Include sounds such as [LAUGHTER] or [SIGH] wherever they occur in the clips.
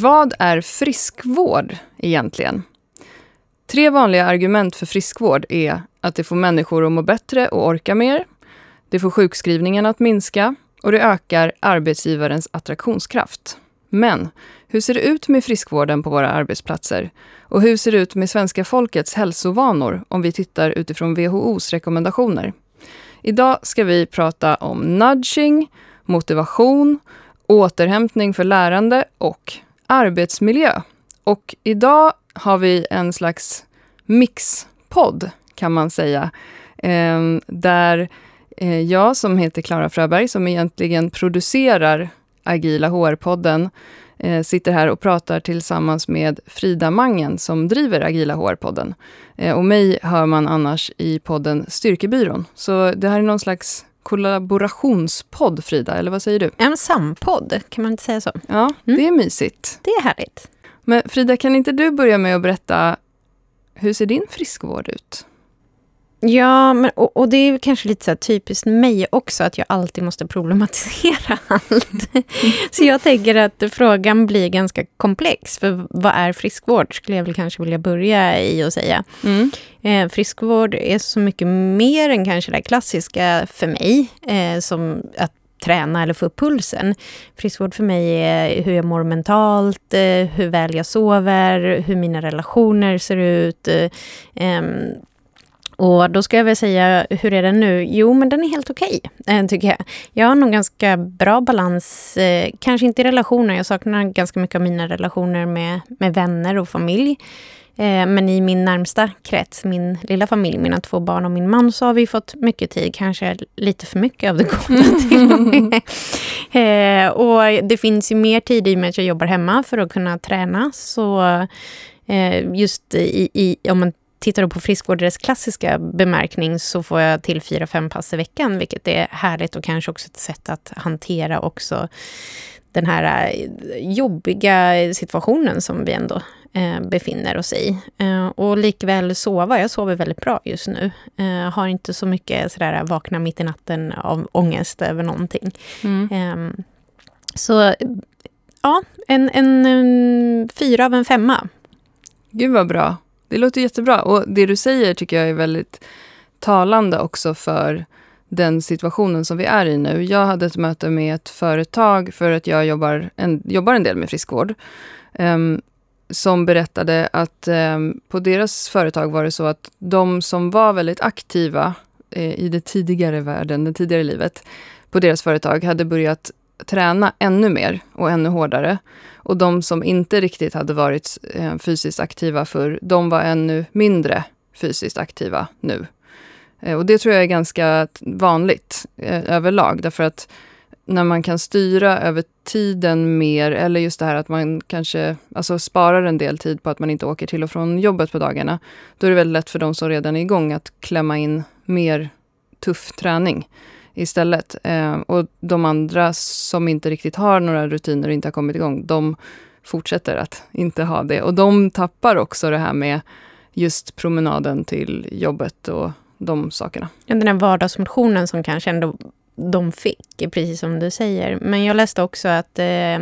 Vad är friskvård egentligen? Tre vanliga argument för friskvård är att det får människor att må bättre och orka mer. Det får sjukskrivningen att minska och det ökar arbetsgivarens attraktionskraft. Men hur ser det ut med friskvården på våra arbetsplatser? Och hur ser det ut med svenska folkets hälsovanor om vi tittar utifrån WHOs rekommendationer? Idag ska vi prata om nudging, motivation, återhämtning för lärande och arbetsmiljö. Och idag har vi en slags mixpodd kan man säga. Ehm, eh, där jag som heter Klara Fröberg, som egentligen producerar Agila HR-podden, eh, sitter här och pratar tillsammans med Frida Mangen som driver Agila HR-podden. Eh, och mig hör man annars i podden Styrkebyrån. Så det här är någon slags kollaborationspodd, Frida, eller vad säger du? En sampodd, kan man inte säga så? Ja, det är mm. mysigt. Det är härligt. Men Frida, kan inte du börja med att berätta, hur ser din friskvård ut? Ja, men, och, och, det är kanske lite så typiskt mig också, att jag alltid måste problematisera [LAUGHS] allt. så jag tänker att frågan blir ganska komplex. För vad är friskvård? Skulle jag väl kanske vilja börja i att säga. Mm. Eh, friskvård är så mycket mer än kanske det klassiska för mig. Eh, som att träna eller få upp pulsen. Friskvård för mig är hur jag mår mentalt, eh, hur väl jag sover, hur mina relationer ser ut. Och då ska jag väl säga, hur är den nu? Jo, men den är helt okej, okay, eh, tycker jag. Jag har nog ganska bra balans, eh, kanske inte i relationer. Jag saknar ganska mycket av mina relationer med, med vänner och familj. Eh, men i min närmsta krets, min lilla familj, mina två barn och min man, så har vi fått mycket tid. Kanske lite för mycket av det goda [LAUGHS] till och med. Eh, och det finns ju mer tid i och med att jag jobbar hemma för att kunna träna. Så just i, i, om man tittar på friskvård i dess klassiska bemärkning så får jag till fyra, fem pass i veckan, vilket är härligt och kanske också ett sätt att hantera också den här jobbiga situationen som vi ändå eh, befinner oss i. Eh, och likväl sova. Jag sover väldigt bra just nu. Eh, har inte så mycket sådär vakna mitt i natten av ångest över någonting. Mm. Ehm, så ja, en, en, en fyra av en femma. Gud vad bra. Det låter jättebra. Och det du säger tycker jag är väldigt talande också för den situationen som vi är i nu. Jag hade ett möte med ett företag för att jag jobbar en, jobbar en del med friskvård. Um, som berättade att um, på deras företag var det så att de som var väldigt aktiva eh, i det tidigare världen, det tidigare livet, på deras företag hade börjat träna ännu mer och ännu hårdare. Och de som inte riktigt hade varit eh, fysiskt aktiva för de var ännu mindre fysiskt aktiva nu. Eh, och det tror jag är ganska vanligt eh, överlag, därför att när man kan styra över tiden mer, eller just det här att man kanske alltså sparar en del tid på att man inte åker till och från jobbet på dagarna, då är det väldigt lätt för de som redan är igång att klämma in mer tuff träning istället. Eh, och de andra som inte riktigt har några rutiner och inte har kommit igång, de fortsätter att inte ha det. Och de tappar också det här med just promenaden till jobbet och de sakerna. Den här vardagsmotionen som kanske ändå de fick, precis som du säger. Men jag läste också att Eh,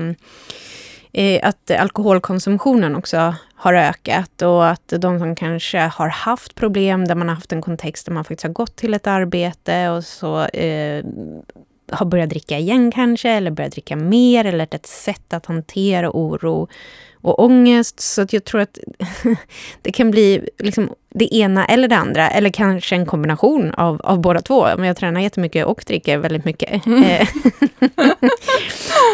Eh, att alkoholkonsumtionen också har ökat och att de som kanske har haft problem där man har haft en kontext där man faktiskt har gått till ett arbete och så eh, har börjat dricka igen kanske, eller börjat dricka mer, eller ett sätt att hantera oro och ångest. Så att jag tror att [LAUGHS] det kan bli liksom det ena eller det andra, eller kanske en kombination av, av båda två. Men jag tränar jättemycket och dricker väldigt mycket. Mm. Eh, [LAUGHS]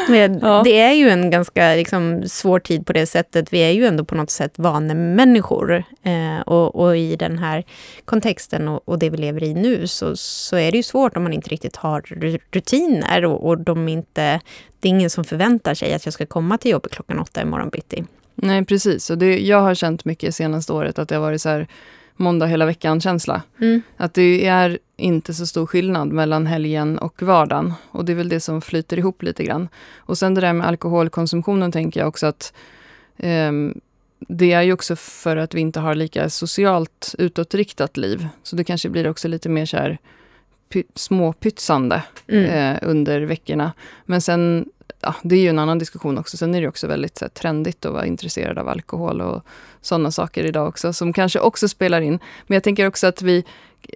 men ja. Det är ju en ganska liksom, svår tid på det sättet. Vi är ju ändå på något sätt vanemänniskor. Eh, och, och i den här kontexten och, och, det vi lever i nu så, så är det ju svårt om man inte riktigt har rutiner och, och de inte, det är ingen som förväntar sig att jag ska komma till jobbet klockan åtta imorgon bitti. Nej, precis. Och det, jag har känt mycket senaste året att det har varit så här måndag hela veckan-känsla. Mm. Att det är inte så stor skillnad mellan helgen och vardagen. Och det är väl det som flyter ihop lite grann. Och sen det där med alkoholkonsumtionen tänker jag också att eh, det är ju också för att vi inte har lika socialt utåtriktat liv. Så det kanske blir också lite mer så här py, småpytsande mm. eh, under veckorna. Men sen ja, det är ju en annan diskussion också. Sen är det också väldigt så här, trendigt att vara intresserad av alkohol och sådana saker idag också, som kanske också spelar in. Men jag tänker också att vi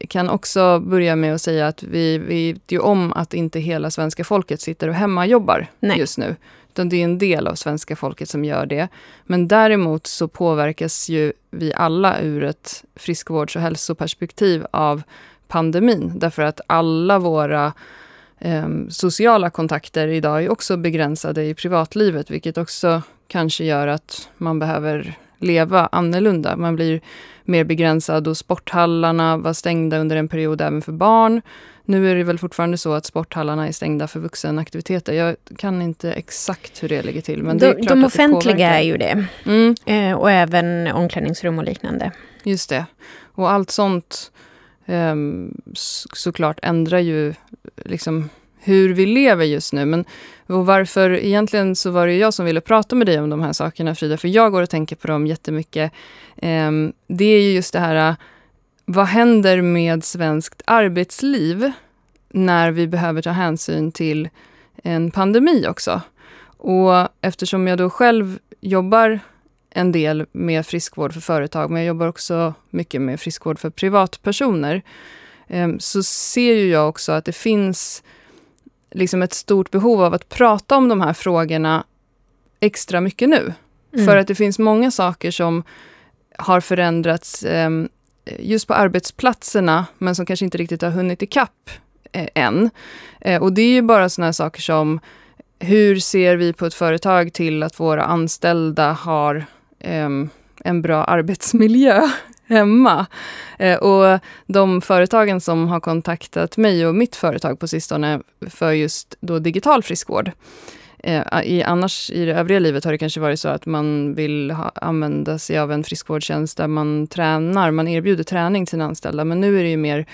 kan också börja med att säga att vi vet ju om att inte hela svenska folket sitter och hemmajobbar Nej. just nu. Utan det är en del av svenska folket som gör det. Men däremot så påverkas ju vi alla ur ett friskvårds och hälsoperspektiv av pandemin. Därför att alla våra eh, sociala kontakter idag är också begränsade i privatlivet, vilket också kanske gör att man behöver leva annorlunda. Man blir mer begränsad och sporthallarna var stängda under en period även för barn. Nu är det väl fortfarande så att sporthallarna är stängda för vuxenaktiviteter. Jag kan inte exakt hur det ligger till. Men de, det är klart de offentliga är ju det. Mm. Eh, och även omklädningsrum och liknande. Just det. Och allt sånt Ehm, såklart ändrar ju liksom hur vi lever just nu. Men och varför, egentligen så var det jag som ville prata med dig om de här sakerna Frida, för jag går och tänker på dem jättemycket. Eh, det är ju just det här, vad händer med svenskt arbetsliv när vi behöver ta hänsyn till en pandemi också? Och eftersom jag då själv jobbar en del med friskvård för företag, men jag jobbar också mycket med friskvård för privatpersoner, ehm, så ser ju jag också att det finns liksom ett stort behov av att prata om de här frågorna extra mycket nu. Mm. För att det finns många saker som har förändrats eh, just på arbetsplatserna, men som kanske inte riktigt har hunnit ikapp eh, än. Eh, och det är ju bara sådana saker som hur ser vi på ett företag till att våra anställda har ehm, Ehm, en bra arbetsmiljö? [LAUGHS] hemma. Eh, och de företagen som har kontaktat mig och mitt företag på sistone för just då digital friskvård. Eh, I, annars i det övriga livet har det kanske varit så att man vill ha, använda sig av en friskvårdstjänst där man tränar, man erbjuder träning till sina anställda. Men nu är det ju mer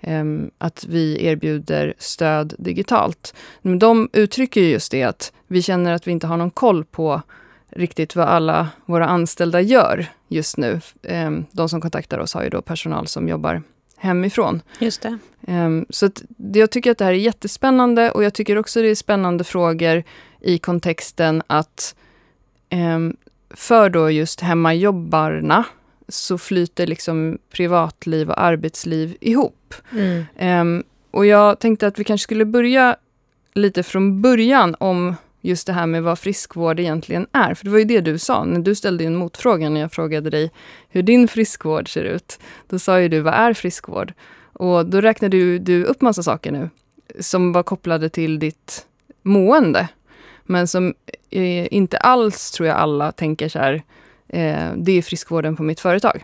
eh, att vi erbjuder stöd digitalt. Men de uttrycker just det att vi känner att vi inte har någon koll på riktigt vad alla våra anställda gör just nu. Ehm, de som kontaktar oss har ju då personal som jobbar hemifrån. Just det. Ehm, så att jag tycker att det här är jättespännande och jag tycker också det är spännande frågor i kontexten att ehm, för då just hemmajobbarna så flyter liksom privatliv och arbetsliv ihop. Mm. Och jag tänkte att vi kanske skulle börja lite från början om just det här med vad friskvård egentligen är. För det var ju det du sa, när du ställde en motfråga när jag frågade dig hur din friskvård ser ut. Då sa ju du, vad är friskvård? Och då räknade du, du upp massa saker nu som var kopplade till ditt mående. Men som eh, inte alls, tror jag alla tänker så här, eh, det är friskvården på mitt företag.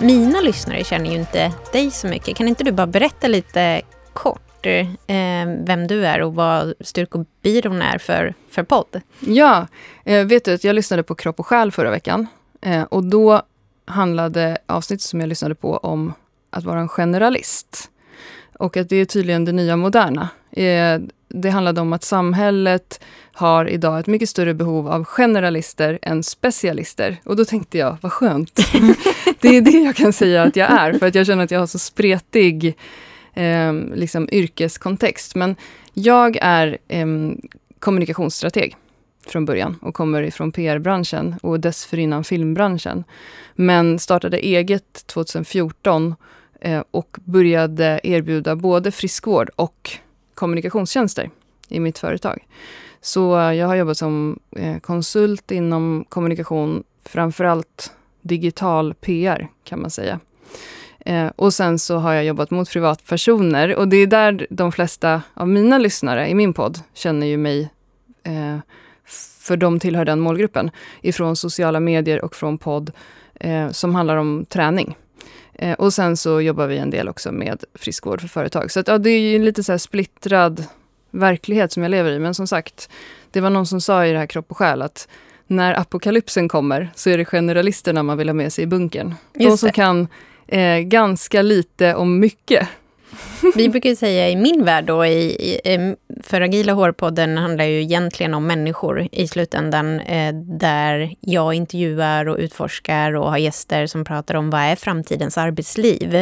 Mina lyssnare känner ju inte dig så mycket. Kan inte du bara berätta lite kort eh, vem du är och vad Styrkobyrån är för, för podd? Ja, eh, vet du att jag lyssnade på Kropp och själ förra veckan. Eh, och då handlade avsnittet som jag lyssnade på om att vara en generalist. Och att det är tydligen det nya moderna. Eh, det handlade om att samhället har idag ett mycket större behov av generalister än specialister. Och då tänkte jag, vad skönt. [LAUGHS] det är det jag kan säga att jag är, för att jag känner att jag har så spretig eh, liksom yrkeskontext. Men jag är eh, kommunikationsstrateg från början och kommer ifrån PR-branschen och dessförinnan filmbranschen. Men startade eget 2014 eh, och började erbjuda både friskvård och kommunikationstjänster i mitt företag. Så jag har jobbat som eh, konsult inom kommunikation, framförallt digital PR kan man säga. Eh, och sen så har jag jobbat mot privatpersoner och det är där de flesta av mina lyssnare i min podd känner ju mig eh, för de tillhör den målgruppen, ifrån sociala medier och från podd som handlar om träning. Eh, och sen så jobbar vi en del också med friskvård för företag. Så att, ja, det är ju en lite så här splittrad verklighet som jag lever i. Men som sagt, det var någon som sa i det här Kropp och själ att när apokalypsen kommer så är det generalisterna man vill ha med sig i bunkern. De som kan eh, ganska lite om mycket. Vi brukar säga i min värld då, i, i, för Agila hårpodden handlar ju egentligen om människor i slutändan, eh, där jag intervjuar och utforskar och har gäster som pratar om vad är framtidens arbetsliv.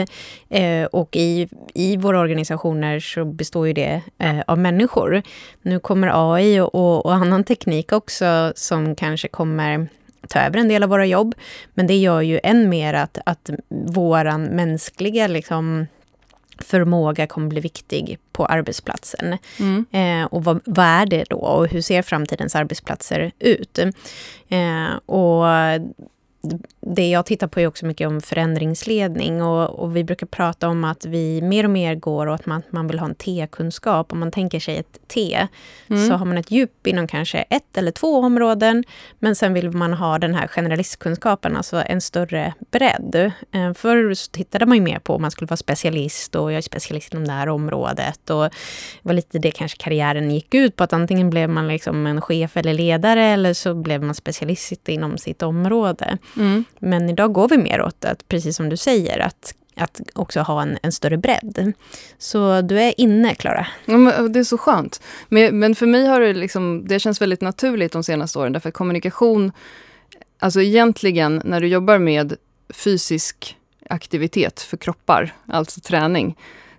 Eh, och i, i våra organisationer så består ju det eh, av människor. Nu kommer AI och, och annan teknik också som kanske kommer ta över en del av våra jobb. Men det gör ju än mer att, att våran mänskliga liksom, förmåga kommer bli viktig på arbetsplatsen. Mm. Eh, och vad, vad, är det då? Och hur ser framtidens arbetsplatser ut? Eh, och det jag tittar på är också mycket om förändringsledning och, och, vi brukar prata om att vi mer och mer går åt att man, vill ha en T-kunskap. Om man tänker sig ett T mm. så har man ett djup inom kanske ett eller två områden men sen vill man ha den här generalistkunskapen, alltså en större bredd. Eh, förr så tittade man ju mer på om man skulle vara specialist och jag är specialist inom det här området och det var lite det kanske karriären gick ut på att antingen blev man liksom en chef eller ledare eller så blev man specialist inom sitt område. Mm. Men idag går vi mer åt att, precis som du säger, att att också ha en, en större bredd. Så du är inne, Klara. Ja, det är så skönt. Men, men för mig har det liksom, det känns väldigt naturligt de senaste åren, därför att kommunikation, alltså egentligen när du jobbar med fysisk aktivitet för kroppar, alltså träning,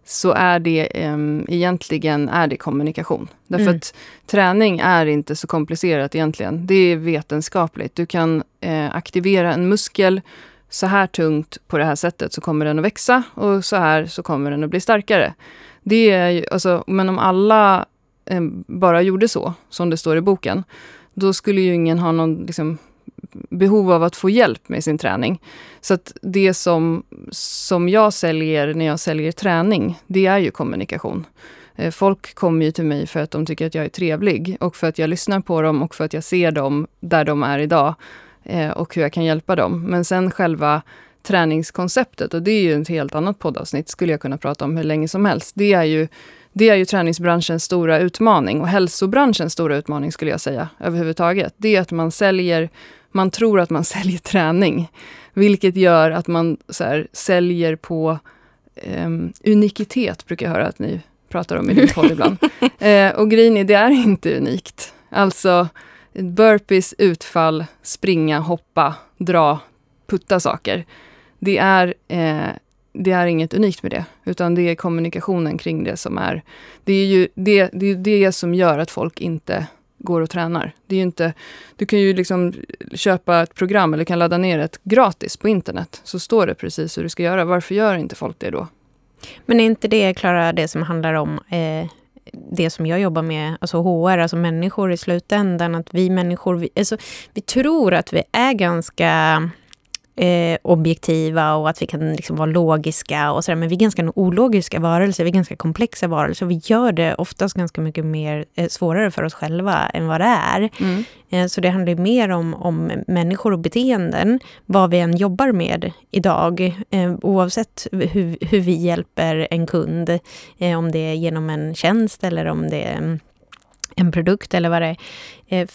så är det um, egentligen är det kommunikation. Därför mm. att träning är inte så komplicerat egentligen. Det är vetenskapligt. Du kan uh, aktivera en muskel så här tungt på det här sättet så kommer den att växa och så här så kommer den att bli starkare. Det är ju, alltså, men om alla um, bara gjorde så, som det står i boken, då skulle ju ingen ha någon liksom, behov av att få hjälp med sin träning. Så att det som, som jag säljer när jag säljer träning, det är ju kommunikation. Eh, folk kommer ju till mig för att de tycker att jag är trevlig och för att jag lyssnar på dem och för att jag ser dem där de är idag eh, och hur jag kan hjälpa dem. Men sen själva träningskonceptet, och det är ju ett helt annat poddavsnitt, skulle jag kunna prata om hur länge som helst. Det är ju, det är ju träningsbranschens stora utmaning och hälsobranschens stora utmaning skulle jag säga överhuvudtaget. Det är att man säljer man tror att man [LAUGHS] säljer träning. Vilket gör att man så här, säljer på um, unikitet, brukar jag höra att ni pratar om i din podd ibland. Uh, [LAUGHS] och grejen är, det är inte unikt. Alltså, burpees, utfall, springa, hoppa, dra, putta saker. Det är, eh, det är inget unikt med det, utan det är kommunikationen kring det som är... Det är ju det, det, är det som gör att folk inte går och tränar. Det är inte, du kan ju liksom köpa ett program eller kan ladda ner ett gratis på internet. Så står det precis hur du ska göra. Varför gör inte folk det då? Men är inte det, Klara, det som handlar om eh, det som jag jobbar med, alltså HR, alltså människor i slutändan. Att vi människor, vi, alltså, vi tror att vi är ganska eh, objektiva och att vi kan liksom vara logiska och sådär. Men vi är ganska ologiska varelser, vi är ganska komplexa varelser. Vi gör det oftast ganska mycket mer eh, svårare för oss själva än vad det är. Mm. Eh, så det handlar mer om, om människor och beteenden, vad vi än jobbar med idag. Eh, oavsett hur, hur vi hjälper en kund, eh, om det är genom en tjänst eller om det är en produkt eller vad det är. Eh,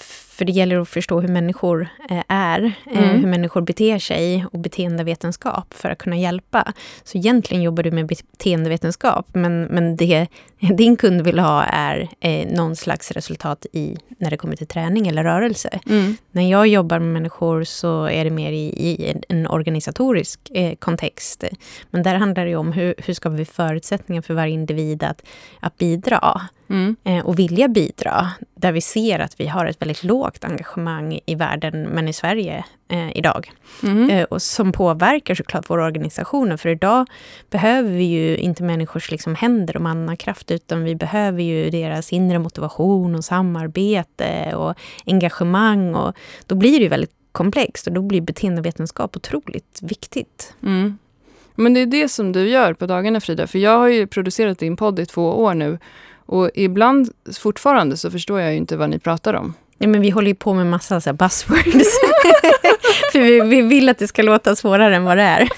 för det gäller att förstå hur människor eh, är, eh, mm. hur människor beter sig och beteendevetenskap för att kunna hjälpa. Så egentligen jobbar du med beteendevetenskap, men, men det [LAUGHS] din kund vill ha är någon slags resultat i när det kommer till träning eller rörelse. Mm. När jag jobbar med människor så är det mer i, i en organisatorisk eh, kontext. Men där handlar det om hur, hur skapar vi förutsättningar för varje individ att, att bidra mm. eh, och vilja bidra. Där vi ser att vi har ett väldigt lågt engagemang i världen, men i Sverige eh, idag. Mm. Eh, och som påverkar såklart våra organisationer. För idag behöver vi ju inte människors liksom, händer och mannakraft, utan vi behöver ju deras inre motivation och samarbete och engagemang. Och då blir det ju väldigt komplext och då blir beteendevetenskap otroligt viktigt. Mm. Men det är det som du gör på dagarna Frida, för jag har ju producerat din podd i två år nu och ibland fortfarande så förstår jag ju inte vad ni pratar om. Ja, men vi håller ju på med massa så buzzwords. [LAUGHS] För vi, vi, vill att det ska låta svårare än vad det är.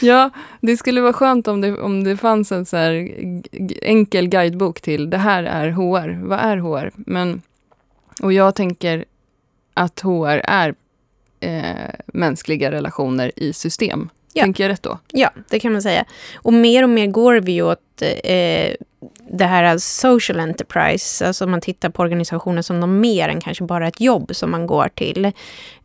[LAUGHS] ja, det skulle vara skönt om det, om det fanns en så enkel guidebok till det här är HR. Vad är HR? Men, och jag tänker att HR är eh, mänskliga relationer i system. Ja. Tänker jag rätt då? Ja, det kan man säga. Och mer och mer går vi åt eh, det här social enterprise, alltså man tittar på organisationer som de mer än kanske bara ett jobb som man går till.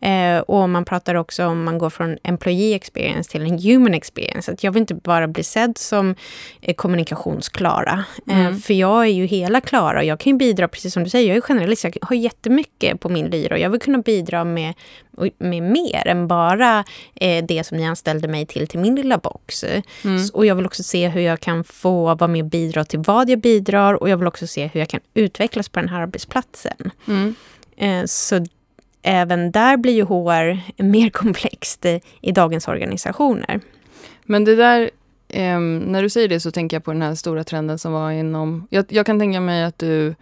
Eh, och man pratar också om man går från employee experience till en human experience. Att jag vill inte bara bli sedd som eh, kommunikationsklara. Eh, Mm. för jag är ju hela Klara och jag kan ju bidra, precis som du säger, jag är generalist, jag har jättemycket på min lyra och jag vill kunna bidra med, med mer än bara eh, det som ni anställde mig till, till min lilla box. Mm. S- Och jag vill också se hur jag kan få vara med och bidra till vad jag bidrar och jag vill också se hur jag kan utvecklas på den här arbetsplatsen. Mm. Eh, Så även där blir ju HR mer komplext eh, i dagens organisationer. Men det där, ehm, när du säger det så tänker jag på den här stora trenden som var inom... Jag, jag kan tänka mig att du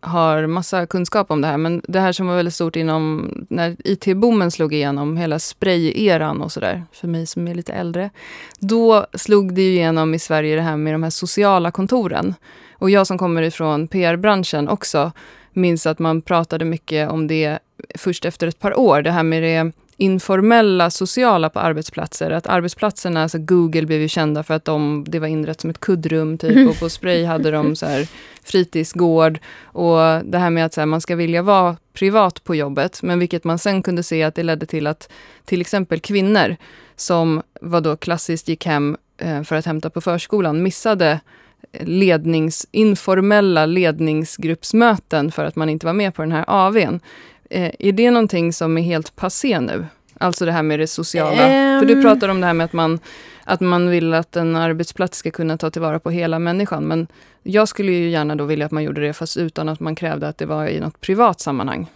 har massa kunskap om det här, men det här som var väldigt stort inom när IT-boomen slog igenom, hela spray-eran och sådär, för mig som är lite äldre. Då slog det ju igenom i Sverige det här med de här sociala kontoren. Och jag som kommer ifrån PR-branschen också minns att man pratade mycket om det först efter ett par år, det här med det informella sociala på arbetsplatser. Att arbetsplatserna, alltså Google blev ju kända för att de, det var inrett som ett kuddrum typ och på Spray hade de så här fritidsgård och det här med att så här, man ska vilja vara privat på jobbet, men vilket man sen kunde se att det ledde till att till exempel kvinnor som var då klassiskt gick hem eh, för att hämta på förskolan missade lednings, informella ledningsgruppsmöten för att man inte var med på den här AWn. Eh, är det någonting som är helt passé nu? Alltså det här med det sociala. För du pratar om det här med att man, att man vill att en arbetsplats ska kunna ta tillvara på hela människan. Men jag skulle ju gärna då vilja att man gjorde det fast utan att man krävde att det var i något privat sammanhang.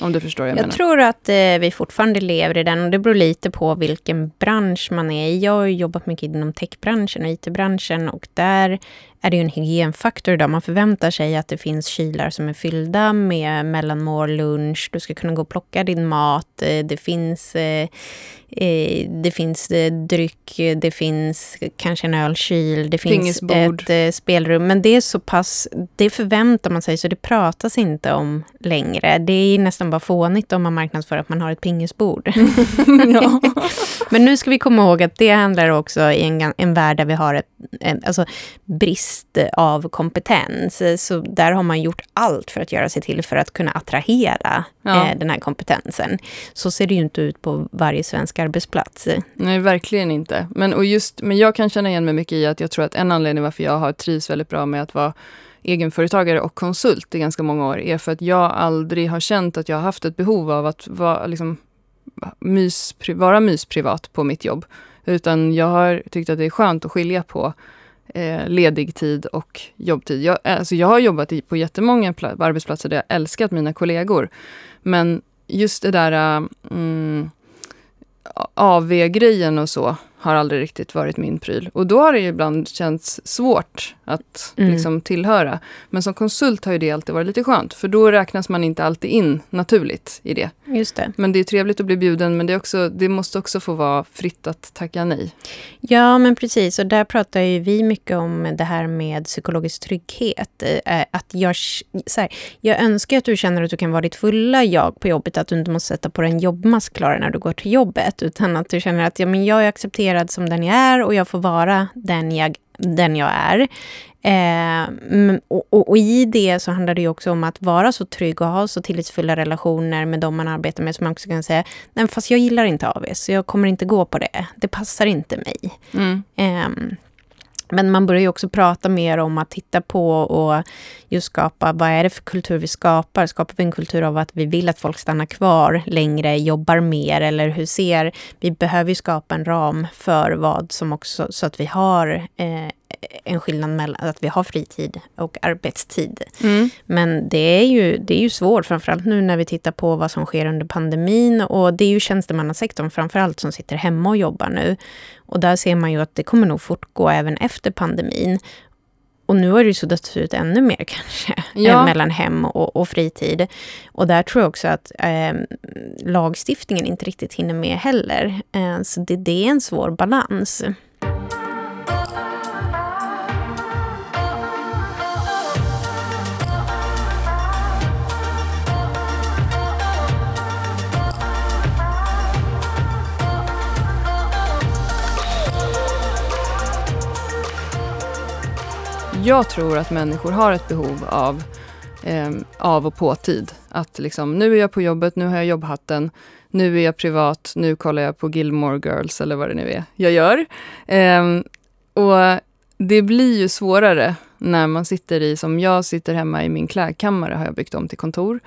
Om du förstår vad jag, Jag menar. tror att eh, vi fortfarande lever i den och det beror lite på vilken bransch man är i. Jag har jobbat mycket inom techbranschen och IT-branschen och där är det ju en hygienfaktor idag. Man förväntar sig att det finns kylar som är fyllda med mellanmål, lunch, du ska kunna gå och plocka din mat. Eh, Det finns, eh, eh, det finns dryck, det finns kanske en ölkyl, det finns ett eh, spelrum. Men det är så pass, det förväntar man sig så det pratas inte om längre. Det är nästan bara fånigt om man marknadsför att man har ett pingisbord. [LAUGHS] ja. Men nu ska vi komma ihåg att det handlar också i en, en värld där vi har ett, alltså brist av kompetens. Så där har man gjort allt för att göra sig till för att kunna attrahera Ja. eh, den här kompetensen. Så ser det ju inte ut på varje svensk arbetsplats. Nej, verkligen inte. Men, och just, men jag kan känna igen mig mycket i att jag tror att en anledning varför jag har trivs väldigt bra med att vara egenföretagare och konsult i ganska många år är för att jag aldrig har känt att jag har haft ett behov av att vara, liksom, mys, vara mysprivat på mitt jobb. Utan jag har tyckt att det är skönt att skilja på eh, ledig tid och jobbtid. Jag, eh, alltså jag har jobbat i, på jättemånga arbetsplatser där jag älskat mina kollegor. Men just det där eh, mm, AV-grejen och så har aldrig riktigt varit min pryl. Och då har det ibland känts svårt att Mm. liksom tillhöra. Men som konsult har ju det alltid varit lite skönt, för då räknas man inte alltid in naturligt i det. Just det. Men det är trevligt att bli bjuden, men det, också, det måste också få vara fritt att tacka nej. Ja, men precis. Och där pratar ju vi mycket om det här med psykologisk trygghet. Eh, Att jag, så här, jag önskar att du känner att du kan vara ditt fulla jag på jobbet. Att du inte måste sätta på dig en jobbmask, Klara, när du går till jobbet. Utan att du känner att ja, men jag är accepterad som den jag är och jag får vara den jag, den jag är. Eh, mm, och, och, och i det så handlar det också om att vara så trygg och ha så tillitsfulla relationer med de man arbetar med. Så man också kan säga, nej fast jag gillar inte AV, så jag kommer inte gå på det. Det passar inte mig. Mm. Ehm, men man börjar ju också prata mer om att titta på och just skapa, vad är det för kultur vi skapar? Skapar vi en kultur av att vi vill att folk stannar kvar längre, jobbar mer eller hur ser... Vi behöver ju skapa en ram för vad som också, så att vi har eh, en skillnad mellan att vi har fritid och arbetstid. Mm. Men det är, ju, det är ju svårt, framförallt nu när vi tittar på vad som sker under pandemin. Och det är ju tjänstemannasektorn framförallt som sitter hemma och jobbar nu. Och där ser man ju att det kommer nog fortgå även efter pandemin. Och nu har det ju suddats ut ännu mer [LAUGHS] kanske, Ja. eh, mellan hem och, och fritid. Och där tror jag också att eh, lagstiftningen inte riktigt hinner med heller. Eh, så det, det är en svår balans. Jag tror att människor har ett behov av eh, av och påtid. Att liksom, nu är jag på jobbet, nu har jag jobbhatten, nu är jag privat, nu kollar jag på Gilmore Girls eller vad det nu är jag gör. Eh, och det blir ju svårare när man sitter i, som jag sitter hemma i min klädkammare, har jag byggt om till kontor,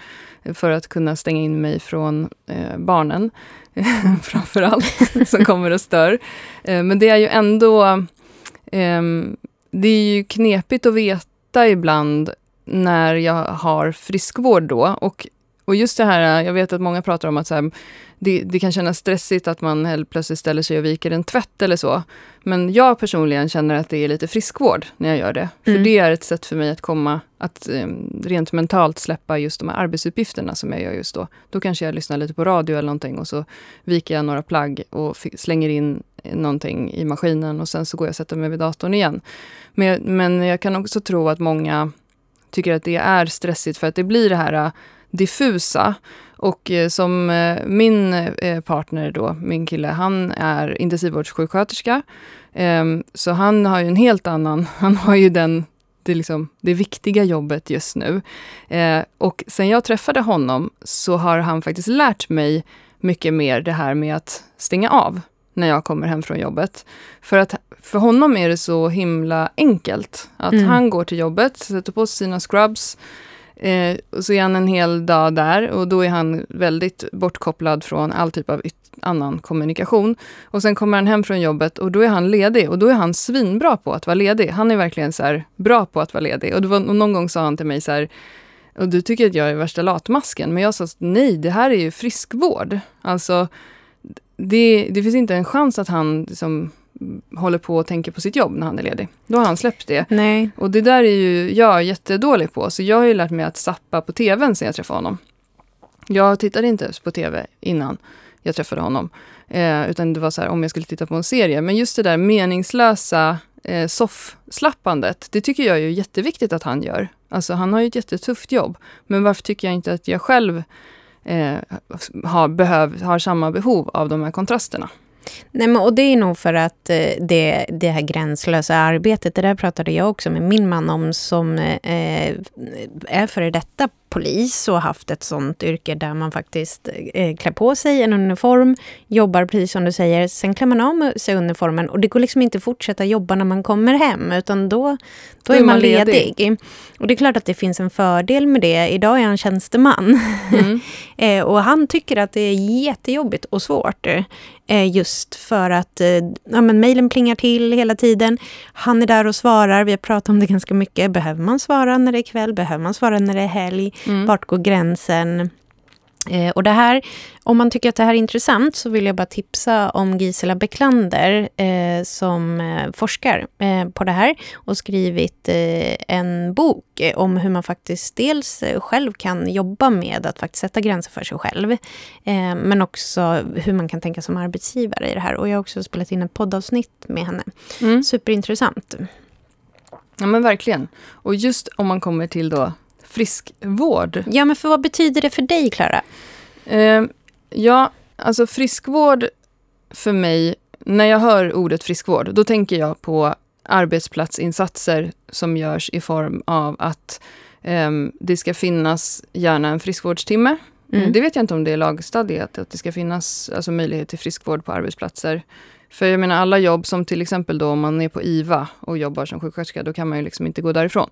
eh, för att kunna stänga in mig från eh, barnen, [LAUGHS] framför allt, som kommer och stör. Eh, men det är ju ändå, eh, det är ju knepigt att veta ibland när jag har friskvård då. Och, och just det här, jag vet att många pratar om att så här, det, det, kan kännas stressigt att man helt plötsligt ställer sig och viker en tvätt eller så. Men jag personligen känner att det är lite friskvård när jag gör det. För mm. det är ett sätt för mig att komma, att um, rent mentalt släppa just de här arbetsuppgifterna som jag gör just då. Då kanske jag lyssnar lite på radio eller någonting och så viker jag några plagg och slänger in någonting i maskinen och sen så går jag och sätter mig vid datorn igen. Men, men jag kan också tro att många tycker att det är stressigt för att det blir det här äh, diffusa. Och eh, som eh, min eh, partner då, min kille, han är intensivvårdssjuksköterska. Ehm, så han har ju en helt annan, [LAUGHS] han har ju den det, liksom, det viktiga jobbet just nu. och sen jag träffade honom så har han faktiskt lärt mig mycket mer det här med att stänga av när jag kommer hem från jobbet. För att för honom är det så himla enkelt. Att mm. han går till jobbet, sätter på sig sina scrubs, eh, och så är han en hel dag där och då är han väldigt bortkopplad från all typ av annan kommunikation. Och sen kommer han hem från jobbet och då är han ledig och då är han svinbra på att vara ledig. Han är verkligen så bra på att vara ledig. Och, var, och någon gång sa han till mig så här, och du tycker att jag är värsta latmasken, men jag sa nej, det här är ju friskvård. Alltså, det, det finns inte en chans att han liksom, håller på och tänker på sitt jobb när han är ledig. Då har han släppt det. Nej. Och det där är ju jag jättedålig på. Så jag har ju lärt mig att sappa på tvn sen jag träffade honom. Jag tittade inte på tv innan jag träffade honom. Eh, utan det var så här om jag skulle titta på en serie. Men just det där meningslösa eh, soffslappandet, det tycker jag är jätteviktigt att han gör. Alltså han har ju ett jättetufft jobb. Men varför tycker jag inte att jag själv eh, har, behöv, har samma behov av de här kontrasterna. Nej, men, och det är nog för att eh, det, det här gränslösa arbetet, det där pratade jag också med min man om, som eh, eh är före detta polis och haft ett sånt yrke där man faktiskt eh, klär på sig en uniform, jobbar precis som du säger, sen klär man av sig uniformen och det går liksom inte att fortsätta jobba när man kommer hem utan då, då, då är, man ledig. ledig. Och det är klart att det finns en fördel med det. Idag är han tjänsteman mm. [LAUGHS] eh, och han tycker att det är jättejobbigt och svårt eh, just för att ja, men mejlen plingar till hela tiden. Han är där och svarar, vi har pratat om det ganska mycket. Behöver man svara när det är kväll? Behöver man svara när det är helg? Mm. Vart går gränsen? Eh, och det här, om man tycker att det här är intressant så vill jag bara tipsa om Gisela Becklander eh, som eh, forskar eh, på det här och skrivit eh, en bok om hur man faktiskt dels själv kan jobba med att faktiskt sätta gränser för sig själv. Men också hur man kan tänka som arbetsgivare i det här. Och jag har också spelat in ett poddavsnitt med henne. Mm. Superintressant. Ja men verkligen. Och just om man kommer till då friskvård. Ja, men för vad betyder det för dig, Klara? Eh, ja, alltså friskvård för mig, när jag hör ordet friskvård, då tänker jag på arbetsplatsinsatser som görs i form av att eh, det ska finnas gärna en friskvårdstimme. Mm. Det vet jag inte om det är lagstadgat, att det ska finnas alltså, möjlighet till friskvård på arbetsplatser. För jag menar alla jobb som till exempel då om man är på IVA och jobbar som sjuksköterska, då kan man ju liksom inte gå därifrån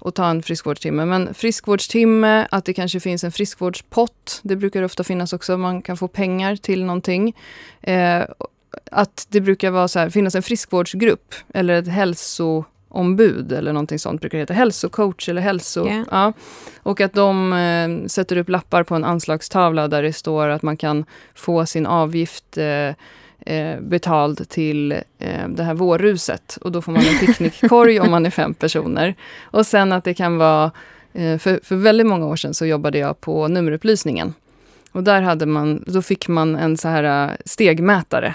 och ta en friskvårdstimme. Men friskvårdstimme, att det kanske finns en friskvårdspott, det brukar ofta finnas också, man kan få pengar till någonting. Eh, att det brukar vara så här, finnas en friskvårdsgrupp eller ett hälsoombud eller någonting sånt brukar det heta. Hälsocoach eller hälso... Yeah. Ja. Och att de eh, sätter upp lappar på en anslagstavla där det står att man kan få sin avgift eh, eh, betald till eh, det här vårruset. Och då får man en picknickkorg om man är fem personer. Och sen att det kan vara, eh, för, för väldigt många år sedan så jobbade jag på nummerupplysningen. Och där hade man, då fick man en så här eh, stegmätare.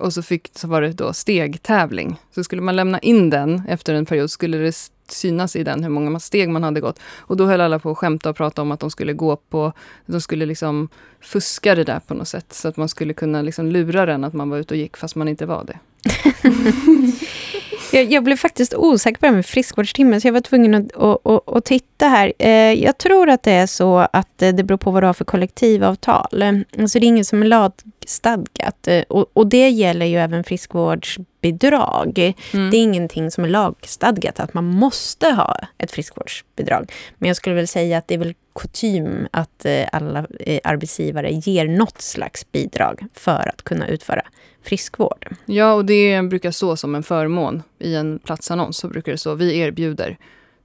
Och så, fick, så var det då stegtävling. Så skulle man lämna in den efter en period skulle det synas i den hur många steg man hade gått. Och då höll alla på att skämta och prata om att de skulle gå på, de skulle liksom fuska det där på något sätt. Så att man skulle kunna liksom lura den att man var ute och gick fast man inte var det. [LAUGHS] Jag, jag blev faktiskt osäker på det med friskvårdstimmen, så jag var tvungen att, att, att, att titta här. Eh, jag tror att det är så att eh, det beror på vad du har för kollektivavtal. Alltså det är inget som är lagstadgat. Eh, och, och det gäller ju även friskvårdsbidrag. Mm. Det är ingenting som är lagstadgat, att man måste ha ett friskvårdsbidrag. Men jag skulle väl säga att det är väl kutym att alla arbetsgivare ger något slags bidrag för att kunna utföra friskvård. Ja, och det brukar stå som en förmån i en platsannons. Så brukar det stå, vi erbjuder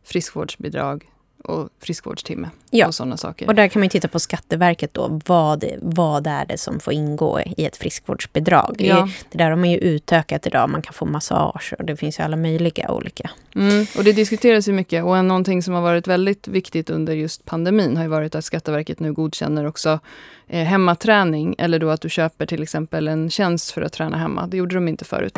friskvårdsbidrag och friskvårdstimme ja. och sådana saker. Och där kan man titta på Skatteverket då. Vad, vad är det som får ingå i ett friskvårdsbidrag? Ja. Det där har man ju utökat idag. Man kan få massage och det finns ju alla möjliga olika. Mm, och det diskuteras ju mycket och någonting som har varit väldigt viktigt under just pandemin har ju varit att Skatteverket nu godkänner också eh, hemmaträning eller då att du köper till exempel en tjänst för att träna hemma. Det gjorde de inte förut.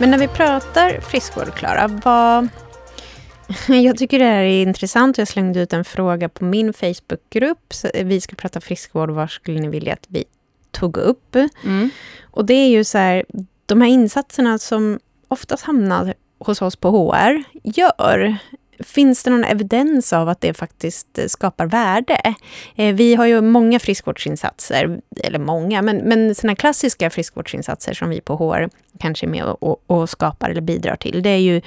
Men när vi pratar friskvård, Klara, vad... [LAUGHS] Jag tycker det här är intressant. Jag slängde ut en fråga på min Facebookgrupp. Vi ska prata friskvård. Vad skulle ni vilja att vi tog upp? Mm. Och det är ju så här, de här insatserna som oftast hamnar hos oss på HR gör Finns det någon evidens av att det faktiskt skapar värde? Eh, vi har ju många friskvårdsinsatser, eller många, men, men sådana klassiska friskvårdsinsatser som vi på HR kanske är med och, och skapar eller bidrar till. Det är ju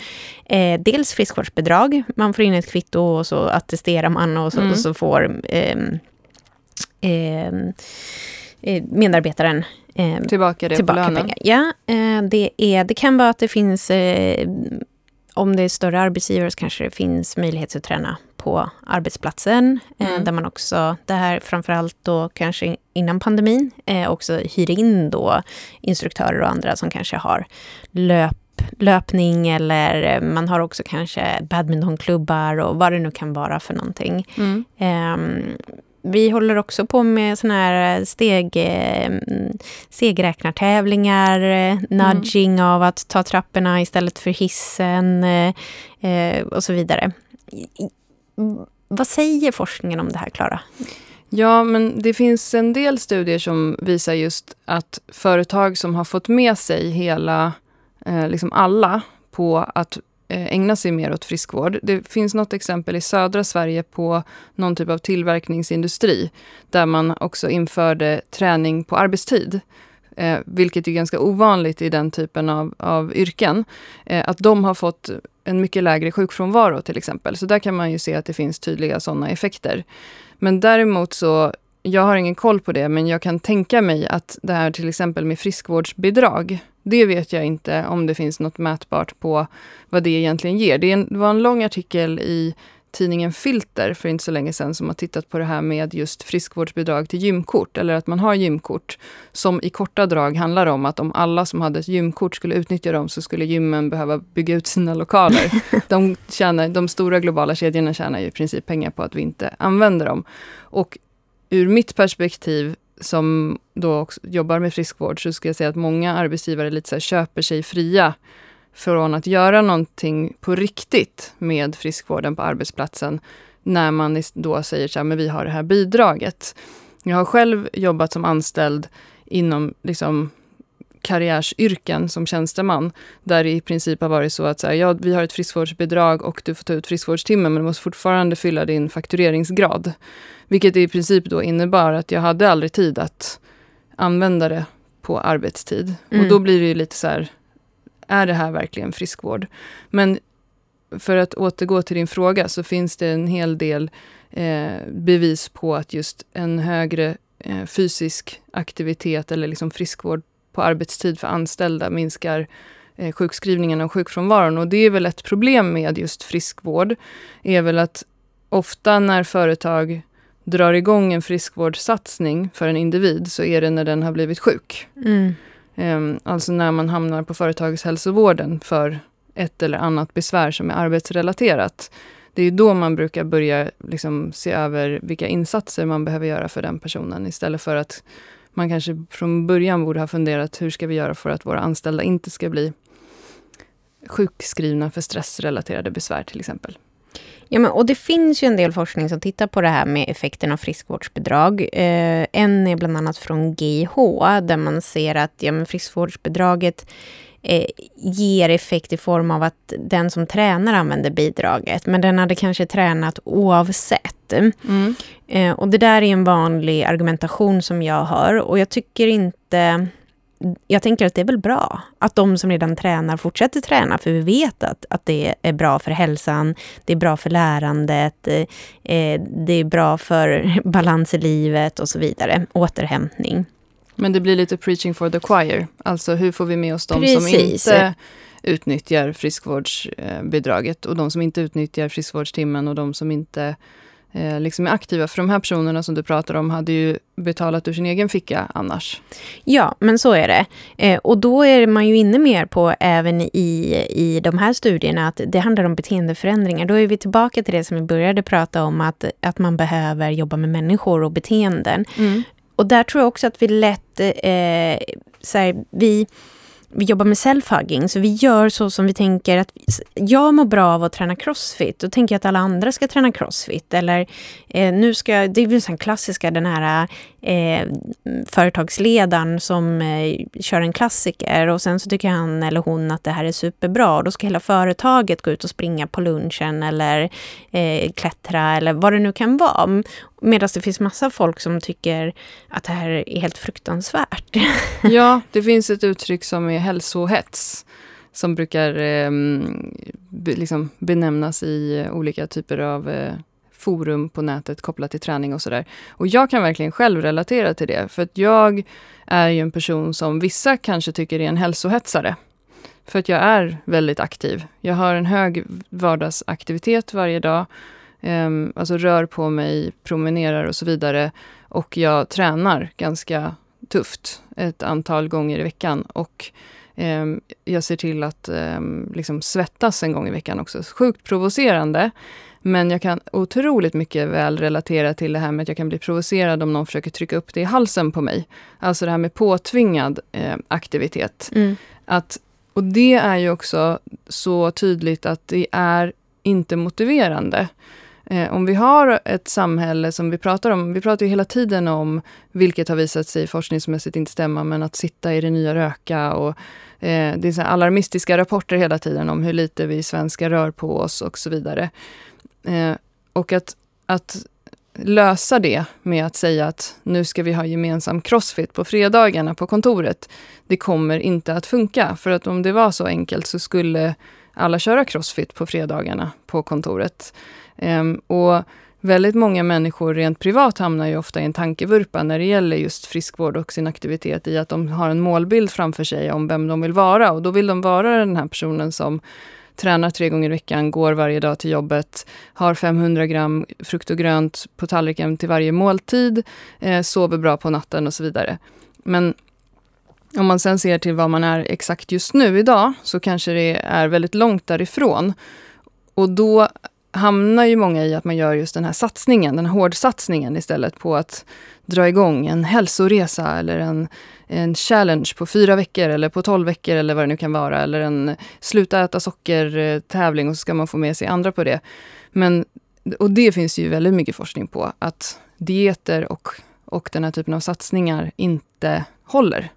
eh, dels friskvårdsbidrag, man får in ett kvitto och så attesterar man och så, mm. och så får eh, eh, medarbetaren eh, tillbaka, det tillbaka pengar. Ja, eh, det, är, det kan vara att det finns eh, om det är större arbetsgivare så kanske det finns möjlighet att träna på arbetsplatsen. Eh, mm. där man också, det här framförallt då kanske innan pandemin, eh, också hyr in då instruktörer och andra som kanske har löp löpning eller man har också kanske badmintonklubbar och vad det nu kan vara för någonting. Mm. Um, vi håller också på med såna här steg, eh, stegräknartävlingar, eh, nudging mm. av att ta trapporna istället för hissen eh, och så vidare. Vad säger forskningen om det här, Klara? Ja, men det finns en del studier som visar just att företag som har fått med sig hela, liksom alla, på att Eh, Eh, ägna sig mer åt friskvård. Det finns något exempel i södra Sverige på någon typ av tillverkningsindustri där man också införde träning på arbetstid. Eh, vilket är ganska ovanligt i den typen av, av yrken. Eh, att de har fått en mycket lägre sjukfrånvaro till exempel. Så där kan man ju se att det finns tydliga sådana effekter. Men däremot så jag har ingen koll på det, men jag kan tänka mig att det här till exempel med friskvårdsbidrag, det vet jag inte om det finns något mätbart på vad det egentligen ger. Det, en, det var en lång artikel i tidningen Filter för inte så länge sedan som har tittat på det här med just friskvårdsbidrag till gymkort, eller att man har gymkort, som i korta drag handlar om att om alla som hade ett gymkort skulle utnyttja dem så skulle gymmen behöva bygga ut sina lokaler. [LAUGHS] de, tjänar, de stora globala kedjorna tjänar ju i princip pengar på att vi inte använder dem. Och ur mitt perspektiv som då också jobbar med friskvård så skulle jag säga att många arbetsgivare lite så köper sig fria från att göra någonting på riktigt med friskvården på arbetsplatsen när man då säger så här, men vi har det här bidraget. Jag har själv jobbat som anställd inom liksom, karriärsyrken som tjänsteman, där det i princip har varit så att så här, ja, vi har ett friskvårdsbidrag och du får ta ut friskvårdstimme, men du måste fortfarande fylla din faktureringsgrad. Vilket i princip då innebar att jag hade aldrig tid att använda det på arbetstid. Mm. Och då blir det ju lite så här, är det här verkligen friskvård? Men för att återgå till din fråga så finns det en hel del eh, bevis på att just en högre eh, fysisk aktivitet eller liksom friskvård på arbetstid för anställda minskar eh, sjukskrivningen och sjukfrånvaron. Och det är väl ett problem med just friskvård, är väl att ofta när företag drar igång en friskvårdssatsning för en individ så är det när den har blivit sjuk. Mm. Um, alltså när man hamnar på företagshälsovården för ett eller annat besvär som är arbetsrelaterat. Det är då man brukar börja liksom, se över vilka insatser man behöver göra för den personen istället för att man kanske från början borde ha funderat hur ska vi göra för att våra anställda inte ska bli sjukskrivna för stressrelaterade besvär till exempel. Ja, men, och det finns ju en del forskning som tittar på det här med effekten av friskvårdsbidrag. Eh, en är bland annat från GH, där man ser att ja, men friskvårdsbidraget eh, ger effekt i form av att den som tränar använder bidraget. Men den hade kanske tränat oavsett. Mm. Eh, och det där är en vanlig argumentation som jag hör. Och jag tycker inte jag tänker att det är väl bra att de som redan tränar fortsätter träna, för vi vet att, att det är bra för hälsan, det är bra för lärandet, eh, det är bra för [LAUGHS] balans i livet och så vidare, återhämtning. Men det blir lite preaching for the choir, alltså hur får vi med oss de Precis. som inte utnyttjar friskvårdsbidraget och de som inte utnyttjar friskvårdstimmen och de som inte eh, liksom är aktiva. För de här personerna som du pratar om hade ju betalat ur sin egen ficka annars. Ja, men så är det. Eh, och då är man ju inne mer på, även i, i de här studierna, att det handlar om beteendeförändringar. Då är vi tillbaka till det som vi började prata om, att, att man behöver jobba med människor och beteenden. Mm. Och där tror jag också att vi lätt, eh, så här, vi vi jobbar med self-hugging, så vi gör så som vi tänker att jag mår bra av att träna crossfit. Då tänker jag att alla andra ska träna crossfit. Eller eh, nu ska, det är väl den klassiska, den här eh, företagsledaren som eh, kör en klassiker och sen så tycker han eller hon att det här är superbra. Och då ska hela företaget gå ut och springa på lunchen eller eh, klättra eller vad det nu kan vara. Medan det finns massa folk som tycker att det här är helt fruktansvärt. [LAUGHS] Ja, det finns ett uttryck som är hälsohets som brukar eh, be, liksom benämnas i olika typer av eh, forum på nätet kopplat till träning och sådär. Och jag kan verkligen själv relatera till det, för att jag är ju en person som vissa kanske tycker är en hälsohetsare. För att jag är väldigt aktiv. Jag har en hög vardagsaktivitet varje dag Um, alltså rör på mig, promenerar och så vidare. Och jag tränar ganska tufft ett antal gånger i veckan. Och um, jag ser till att um, liksom svettas en gång i veckan också. Sjukt provocerande. Men jag kan otroligt mycket väl relatera till det här med att jag kan bli provocerad om någon försöker trycka upp det i halsen på mig. Alltså det här med påtvingad eh, aktivitet. Mm. Att, och det är ju också så tydligt att det är inte motiverande. Eh, om vi har ett samhälle som vi pratar om, vi pratar ju hela tiden om, vilket har visat sig forskningsmässigt inte stämma, men att sitta i det nya röka och eh, det är så alarmistiska rapporter hela tiden om hur lite vi svenskar rör på oss och så vidare. Eh, och att, att lösa det med att säga att nu ska vi ha gemensam crossfit på fredagarna på kontoret. Det kommer inte att funka, för att om det var så enkelt så skulle alla köra crossfit på fredagarna på kontoret. Um, och väldigt många människor rent privat hamnar ju ofta i en tankevurpa när det gäller just friskvård och sin aktivitet i att de har en målbild framför sig om vem de vill vara. Och då vill de vara den här personen som tränar tre gånger i veckan, går varje dag till jobbet, har 500 gram frukt och grönt på tallriken till varje måltid, eh, sover bra på natten och så vidare. Men om man sen ser till vad man är exakt just nu idag, så kanske det är väldigt långt därifrån. Och då hamnar ju många i att man gör just den här satsningen, den här hårdsatsningen istället på att dra igång en hälsoresa eller en, en challenge på fyra veckor eller på tolv veckor eller vad det nu kan vara. Eller en sluta äta socker-tävling och så ska man få med sig andra på det. Men, och det finns ju väldigt mycket forskning på, att dieter och, och den här typen av satsningar inte håller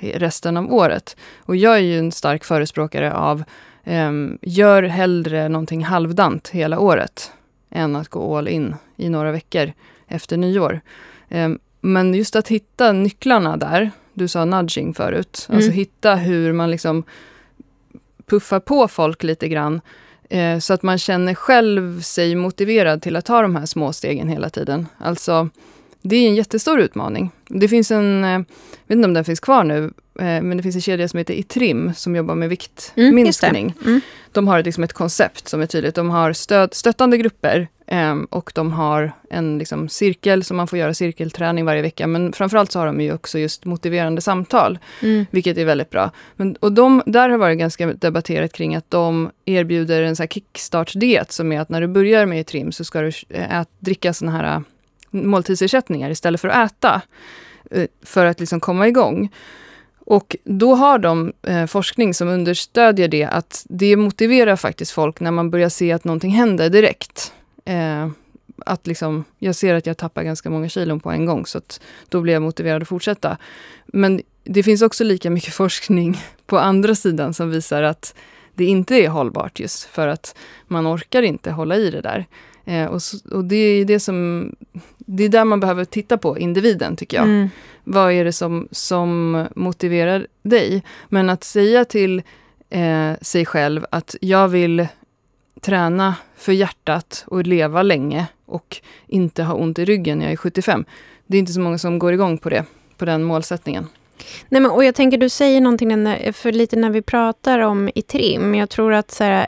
resten av året. Och jag är ju en stark förespråkare av Um, gör hellre någonting halvdant hela året än att gå all in i några veckor efter nyår. Um, men just att hitta nycklarna där, du sa nudging förut, mm. alltså hitta hur man liksom puffar på folk lite grann eh, så att man känner själv sig motiverad till att ta de här små stegen hela tiden. Alltså, det är en jättestor utmaning. Det finns en, jag eh, vet inte om den finns kvar nu, men det finns en kedja som heter Itrim som jobbar med viktminskning. Mm, mm. De har liksom ett koncept som är tydligt. De har stöd, stöttande grupper eh, och de har en liksom, cirkel som man får göra cirkelträning varje vecka. Men framförallt så har de ju också just motiverande samtal, mm. vilket är väldigt bra. Men, och de, där har varit ganska debatterat kring att de erbjuder en kickstart-diet som är att när du börjar med Itrim så ska du ät, dricka såna här äh, måltidsersättningar istället för att äta. För att liksom komma igång. Och då har de eh, forskning som understödjer det, att det motiverar faktiskt folk när man börjar se att någonting händer direkt. Eh, att liksom, jag ser att jag tappar ganska många kilon på en gång, så att då blir jag motiverad att fortsätta. Men det finns också lika mycket [LAUGHS] forskning på andra sidan som visar att det inte är hållbart just för att man orkar inte hålla i det där. Eh, och, och, det är det som, det är där man behöver titta på individen tycker jag. Mm. Vad är det som, som motiverar dig? Men att säga till eh, sig själv att jag vill träna för hjärtat och leva länge och inte ha ont i ryggen när jag är 75. Det är inte så många som går igång på det, på den målsättningen. Nej, men, och jag tänker, du säger någonting för lite när vi pratar om i trim. Jag tror att så här,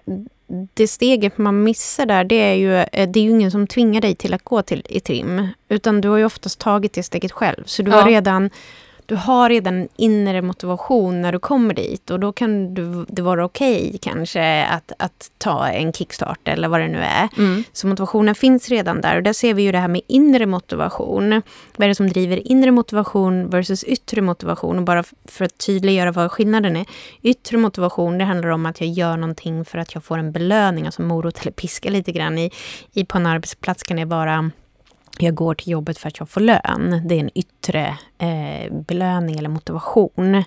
det steget man missar där, det är, ju, eh, det är ju ingen som tvingar dig till att gå till i trim. Utan du har ju oftast tagit det steget själv. Så du ja. har redan du har redan en inre motivation när du kommer dit och då kan du, det vara okej okay, kanske att, att ta en kickstart eller vad det nu är. Mm. Så motivationen finns redan där och där ser vi ju det här med inre motivation. Vad är det som driver inre motivation versus yttre motivation? Och bara för att tydliggöra vad skillnaden är. Yttre motivation, det handlar om att jag gör någonting för att jag får en belöning, alltså morot eller piska lite grann. I, i på en arbetsplats kan det vara jag går till jobbet för att jag får lön. Det är en yttre eh, belöning eller motivation.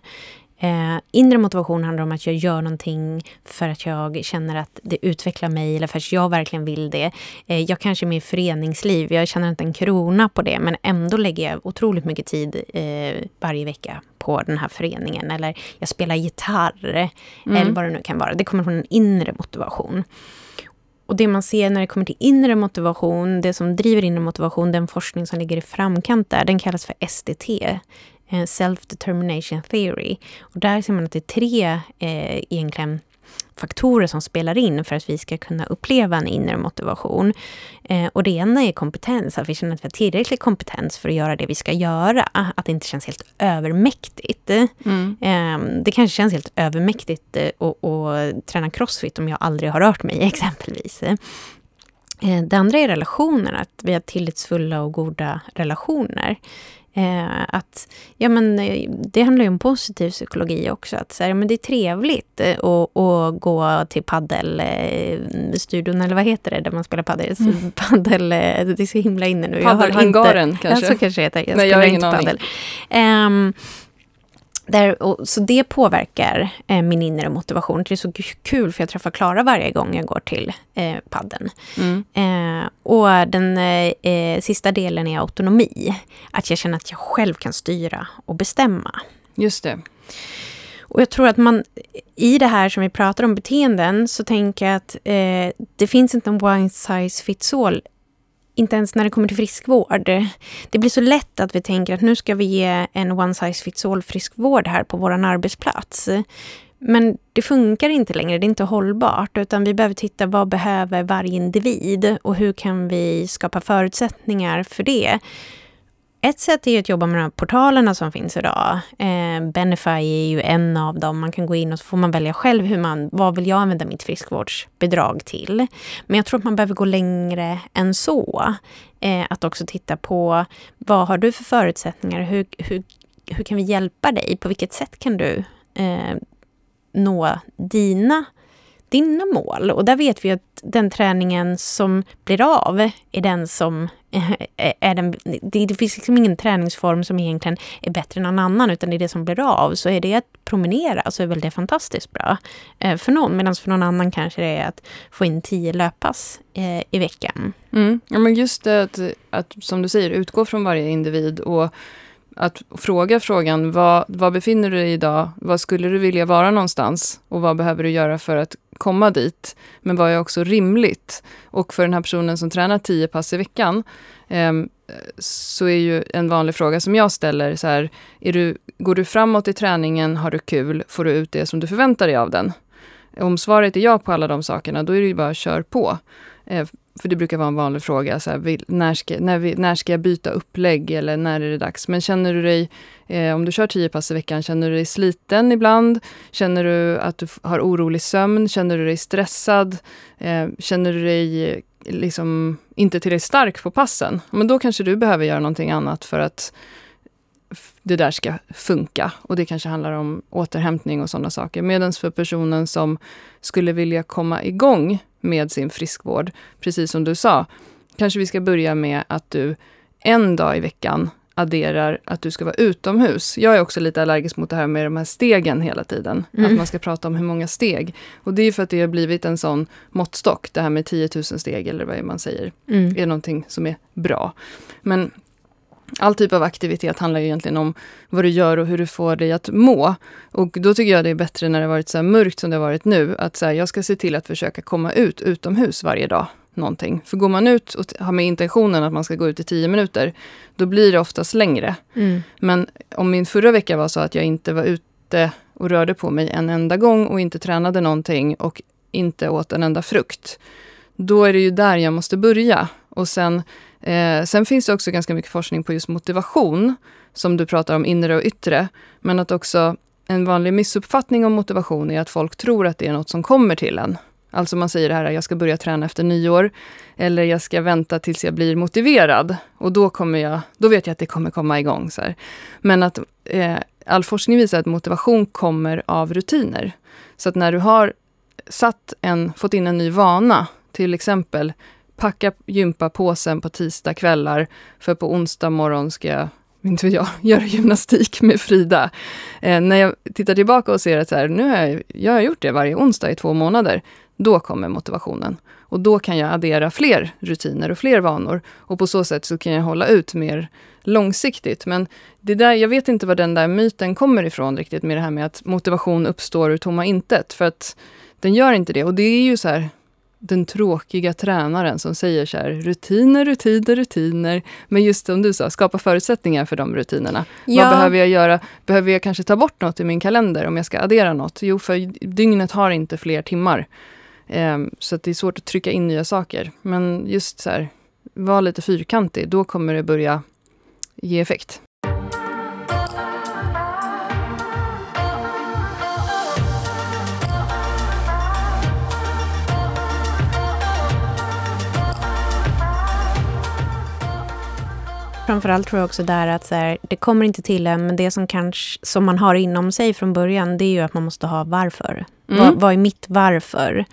Eh, inre motivation handlar om att jag gör någonting för att jag känner att det utvecklar mig eller för att jag verkligen vill det. Eh, jag kanske är med i föreningsliv, jag tjänar inte en krona på det men ändå lägger jag otroligt mycket tid eh, varje vecka på den här föreningen. Eller jag spelar gitarr, mm. eller vad det nu kan vara. Det kommer från en inre motivation. Och det man ser när det kommer till inre motivation, det som driver inre motivation, den forskning som ligger i framkant där, den kallas för SDT. Eh, Self Determination Theory. Och där ser man att det är tre eh, egentligen faktorer som spelar in för att vi ska kunna uppleva en inre motivation. Eh, och det ena är kompetens, att vi känner att vi har tillräcklig kompetens för att göra det vi ska göra. Att det inte känns helt övermäktigt. Mm. Eh, det kanske känns helt övermäktigt eh, att träna crossfit om jag aldrig har rört mig [LAUGHS] exempelvis. Eh, det andra är relationer, att vi har tillitsfulla och goda relationer. Eh, att, ja, men, eh, det handlar ju om positiv psykologi också. Att, så här, men det är trevligt eh, att, att gå till paddelstudion, eller vad heter det, där man spelar paddel? Mm. [LAUGHS] paddel eh, det är så himla inne nu. Paddelhangaren kanske? Ja, så kanske det heter. Jag Nej, jag har ingen aning. Um, där, och, så det påverkar eh, min inre motivation. Det är så kul för jag träffar Klara varje gång jag går till eh, padden. Mm. Eh, och den eh, eh, sista delen är autonomi. Att jag känner att jag själv kan styra och bestämma. Just det. Och jag tror att man i det här som vi pratar om beteenden så tänker jag att eh, det finns inte en one size fits all inte ens när det kommer till friskvård. Det blir så lätt att vi tänker att nu ska vi ge en one size fits all friskvård här på vår arbetsplats. Men det funkar inte längre, det är inte hållbart. Utan vi behöver titta vad behöver varje individ och hur kan vi skapa förutsättningar för det. Ett sätt är att jobba med de här portalerna som finns idag. Eh, Benify är ju en av dem. Man kan gå in och så får man välja själv hur man, vad vill jag använda mitt friskvårdsbidrag till. Men jag tror att man behöver gå längre än så. Eh, att också titta på vad har du för förutsättningar? Hur, hur, hur kan vi hjälpa dig? På vilket sätt kan du eh, nå dina dina mål. Och där vet vi att den träningen som blir av är den som eh, eh, är den, det, finns liksom ingen träningsform som egentligen är bättre än någon annan, utan det är det som blir av. Så är det att promenera så är väl det fantastiskt bra eh, för någon, medan för någon annan kanske det är att få in tio löppass i veckan. Mm. Ja, men just det att, att, som du säger, utgå från varje individ och att fråga frågan, vad, vad befinner du dig idag? Vad skulle du vilja vara någonstans? Och vad behöver du göra för att komma dit? Men vad är också rimligt? Och för den här personen som tränar tio pass i veckan, eh, så är ju en vanlig fråga som jag ställer så här, är du, går du framåt i träningen, har du kul, får du ut det som du förväntar dig av den? Om svaret är ja på alla de sakerna, då är det ju bara kör på. Eh, för det brukar vara en vanlig fråga, så här, när, ska, när, vi, när ska jag byta upplägg eller när är det dags? Men känner du dig, eh, om du kör tio pass i veckan, känner du dig sliten ibland? Känner du att du har orolig sömn? Känner du dig stressad? Eh, känner du dig liksom inte tillräckligt stark på passen? Men då kanske du behöver göra någonting annat för att det där ska funka. Och det kanske handlar om återhämtning och sådana saker. Medan för personen som skulle vilja komma igång med sin friskvård, precis som du sa, kanske vi ska börja med att du en dag i veckan adderar att du ska vara utomhus. Jag är också lite allergisk mot det här med de här stegen hela tiden. Mm. Att man ska prata om hur många steg. Och det är för att det har blivit en sån måttstock. Det här med 10 000 steg eller vad man säger. Mm. är någonting som är bra. Men all typ av aktivitet handlar ju egentligen om vad du gör och hur du får dig att må. Och då tycker jag det är bättre när det varit så mörkt som det har varit nu. Att så här, jag ska se till att försöka komma ut utomhus varje dag någonting. För går man ut och har med intentionen att man ska gå ut i tio minuter, då blir det oftast längre. Mm. Men om min förra vecka var så att jag inte var ute och rörde på mig en enda gång och inte tränade någonting och inte åt en enda frukt, då är det ju där jag måste börja. Och sen, eh, sen finns det också ganska mycket forskning på just motivation, som du pratar om inre och yttre. Men att också en vanlig missuppfattning om motivation är att folk tror att det är något som kommer till en. Alltså man säger det här, jag ska börja träna efter nyår. Eller jag ska vänta tills jag blir motiverad. Och då, kommer jag, då vet jag att det kommer komma igång. Så här. Men att eh, all forskning visar att motivation kommer av rutiner. Så att när du har satt en, fått in en ny vana, till exempel packa gympapåsen på tisdag kvällar, för på onsdag morgon ska jag [LAUGHS] inte jag, göra gymnastik med Frida. Eh, när jag tittar tillbaka och ser att så här, nu har jag, jag har gjort det varje onsdag i två månader, då kommer motivationen. Och då kan jag addera fler rutiner och fler vanor. Och på så sätt så kan jag hålla ut mer långsiktigt. Men det där, jag vet inte var den där myten kommer ifrån riktigt med det här med att motivation uppstår ur tomma intet. För att den gör inte det. Och det är ju så här, den tråkiga tränaren som säger så här, rutiner, rutiner, rutiner. Men just som du sa, skapa förutsättningar för de rutinerna. Ja. Vad behöver jag göra? Behöver jag kanske ta bort något i min kalender om jag ska addera något? Jo, för dygnet har inte fler timmar. Um, så det är svårt att trycka in nya saker. Men just så här, var lite fyrkantig, då kommer det börja ge effekt. Framförallt tror jag också där att så här, det kommer inte till en, men det som, kanske, som man har inom sig från början, det är ju att man måste ha varför. Mm. Vad, vad är mitt varför?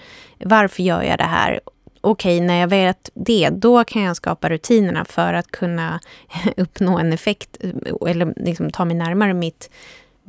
Varför gör jag det här? Okej, när jag vet det, då kan jag skapa rutinerna för att kunna [LAUGHS] uppnå en effekt eller liksom ta mig närmare mitt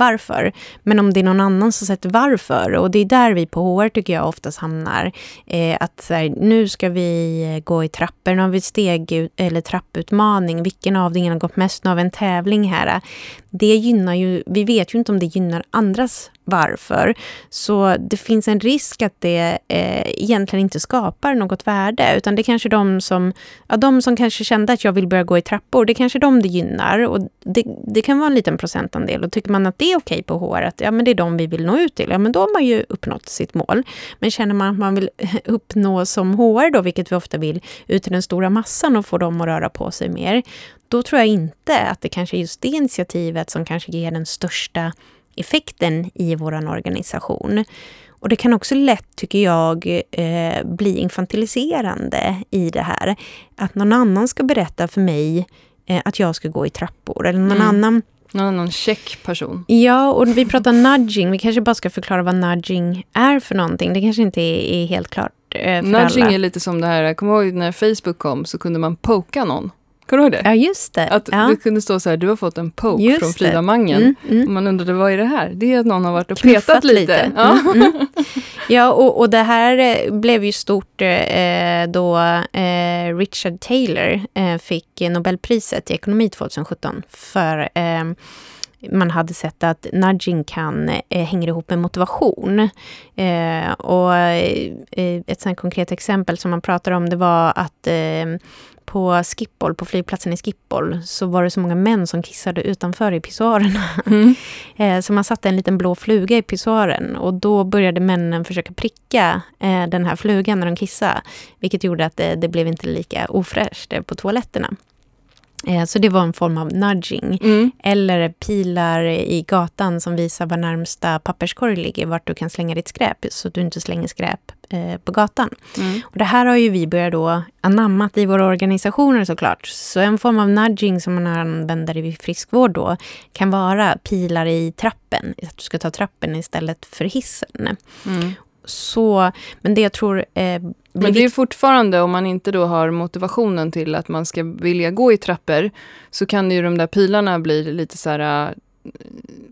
varför. Men om det är någon annan som sätter varför, och det är där vi på HR tycker jag oftast hamnar. Eh, att här, nu ska vi eh, gå i trappor, nu har vi steg eller trapputmaning. Vilken avdelning har gått mest? Nu har vi en tävling här. Det gynnar ju, vi vet ju inte om det gynnar andras varför. Så det finns en risk att det eh, egentligen inte skapar något värde, utan det är kanske de som, ja, de som kanske kände att jag vill börja gå i trappor, det är kanske de det gynnar. Och det, det kan vara en liten procentandel. Och tycker man att det är okej på HR, att ja, men det är de vi vill nå ut till, ja men då har man ju uppnått sitt mål. Men känner man att man vill [LAUGHS] uppnå som HR då, vilket vi ofta vill, ut till den stora massan och få dem att röra på sig mer, då tror jag inte att det kanske är just det initiativet som kanske ger den största effekten i vår organisation. Och det kan också lätt, tycker jag, eh, bli infantiliserande i det här. Att någon annan ska berätta för mig eh, att jag ska gå i trappor. Eller någon mm. annan någon annan check person. Ja, och vi pratar nudging. Vi kanske bara ska förklara vad nudging är för någonting. Det kanske inte är, är helt klart eh, för Nudging alla. är lite som det här, jag kommer ihåg när Facebook kom så kunde man poka någon. Kommer du ihåg det? Ja, just det. Att ja. det kunde stå så här, du har fått en poke just från Frida Mangen. Mm, mm. Och man undrade, vad är det här? Det är att någon har varit och Knuffat petat lite. lite. Ja, mm, mm. [LAUGHS] ja och, och det här eh, blev ju stort eh, då eh, Richard Taylor eh, fick Nobelpriset i ekonomi 2017 för eh, man hade sett att nudging kan eh, hänger ihop med motivation. Eh, och eh, ett sånt konkret exempel som man pratar om det var att eh, på Schiphol, på flygplatsen i Schiphol, så var det så många män som kissade utanför i pissoarerna. Mm. [LAUGHS] Eh, så man satte en liten blå fluga i pissoaren och då började männen försöka pricka eh, den här flugan när de kissade. Vilket gjorde att det, det blev inte lika ofräscht på toaletterna. Eh, så det var en form av nudging. Mm. Eller pilar i gatan som visar var närmsta papperskorg ligger, vart du kan slänga ditt skräp, så att du inte slänger skräp eh, på gatan. Mm. Och det här har ju vi börjat då anammat i våra organisationer såklart. Så en form av nudging som man använder i friskvård då kan vara pilar i trappen, att du ska ta trappen istället för hissen. Mm. Så, men det jag tror... Eh, Men det är fortfarande, om man inte då har motivationen till att man ska vilja gå i trappor, så kan ju de där pilarna bli lite så här äh,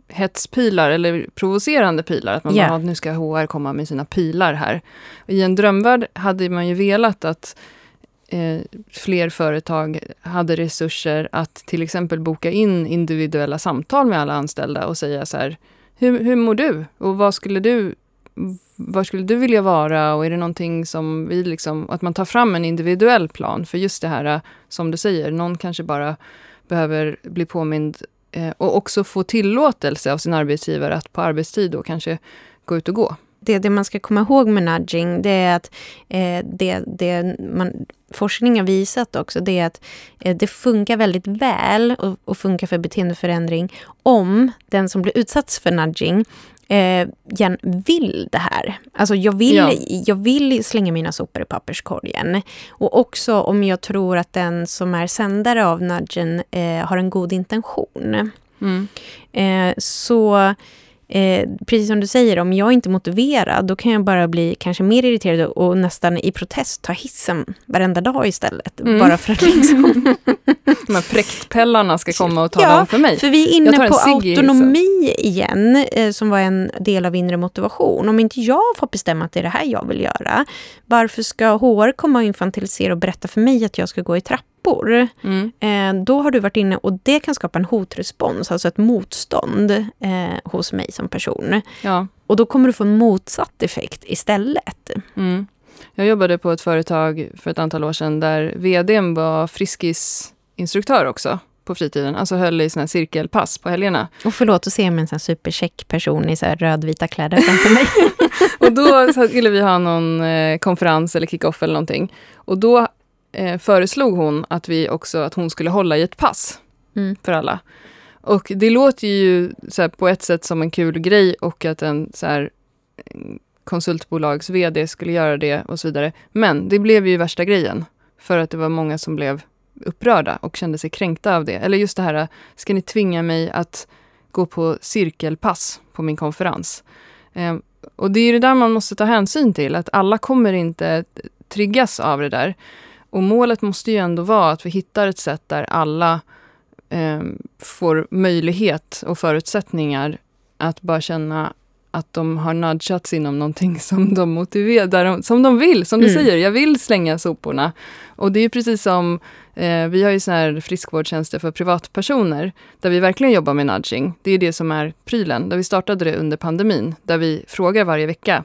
hetspilar eller provocerande pilar. Att man Ja. bara, "Ah, nu ska HR komma med sina pilar här. I en drömvärld hade man ju velat att eh, fler företag hade resurser att till exempel boka in individuella samtal med alla anställda och säga så här, hur, hur mår du? Och vad skulle du var skulle du vilja vara och är det någonting som vi liksom, att man tar fram en individuell plan för just det här äh, som du säger, någon kanske bara behöver bli påmind eh, och också få tillåtelse av sin arbetsgivare att på arbetstid då kanske gå ut och gå. det, det man ska komma ihåg med nudging, det är att eh, det, det man, forskning har visat också, det är att eh, det funkar väldigt väl och, och funkar för beteendeförändring om den som blir utsatt för nudging eh, igen vill det här. Alltså jag vill, Ja. jag vill slänga mina sopor i papperskorgen. Och också om jag tror att den som är sändare av nudgen eh, har en god intention. Mm. Eh, så eh, precis som du säger, om jag inte är motiverad då kan jag bara bli kanske mer irriterad och nästan i protest ta hissen varenda dag istället. Mm. Bara för att liksom... [LAUGHS] [LAUGHS] De här präktpellarna ska komma och tala Ja, om för mig. För vi är inne på autonomi igen, eh, som var en del av inre motivation. Om inte jag får bestämma att det är det här jag vill göra, varför ska HR komma och infantilisera och berätta för mig att jag ska gå i trappor? Mm. Eh, då har du varit inne och det kan skapa en hotrespons, alltså ett motstånd eh, hos mig som person. Ja. Och då kommer du få en motsatt effekt istället. Mm. Jag jobbade på ett företag för ett antal år sedan där vdn var friskisinstruktör också på fritiden. Alltså höll i såna cirkelpass på helgerna. Och förlåt att se mig en sån supercheck person i så rödvita kläder framför mig. [LAUGHS] Och då skulle vi ha någon eh, konferens eller kick-off eller någonting. Och då eh, föreslog hon att vi också, att hon skulle hålla i ett pass Mm. för alla. Och det låter ju så på ett sätt som en kul grej och att en så här, en konsultbolags vd skulle göra det och så vidare. Men det blev ju värsta grejen. För att det var många som blev upprörda och kände sig kränkta av det. Eller just det här, ska ni tvinga mig att gå på cirkelpass på min konferens? Eh, och det är det där man måste ta hänsyn till, att alla kommer inte triggas av det där. Och målet måste ju ändå vara att vi hittar ett sätt där alla eh, får möjlighet och förutsättningar att bara känna att de har nudgats inom någonting [LAUGHS] som de motiverar, som de vill, som du Mm. säger, jag vill slänga soporna. Och det är precis som, eh, vi har ju såna här friskvårdstjänster för privatpersoner, där vi verkligen jobbar med nudging. Det är det som är prylen, där vi startade det under pandemin, där vi frågar varje vecka,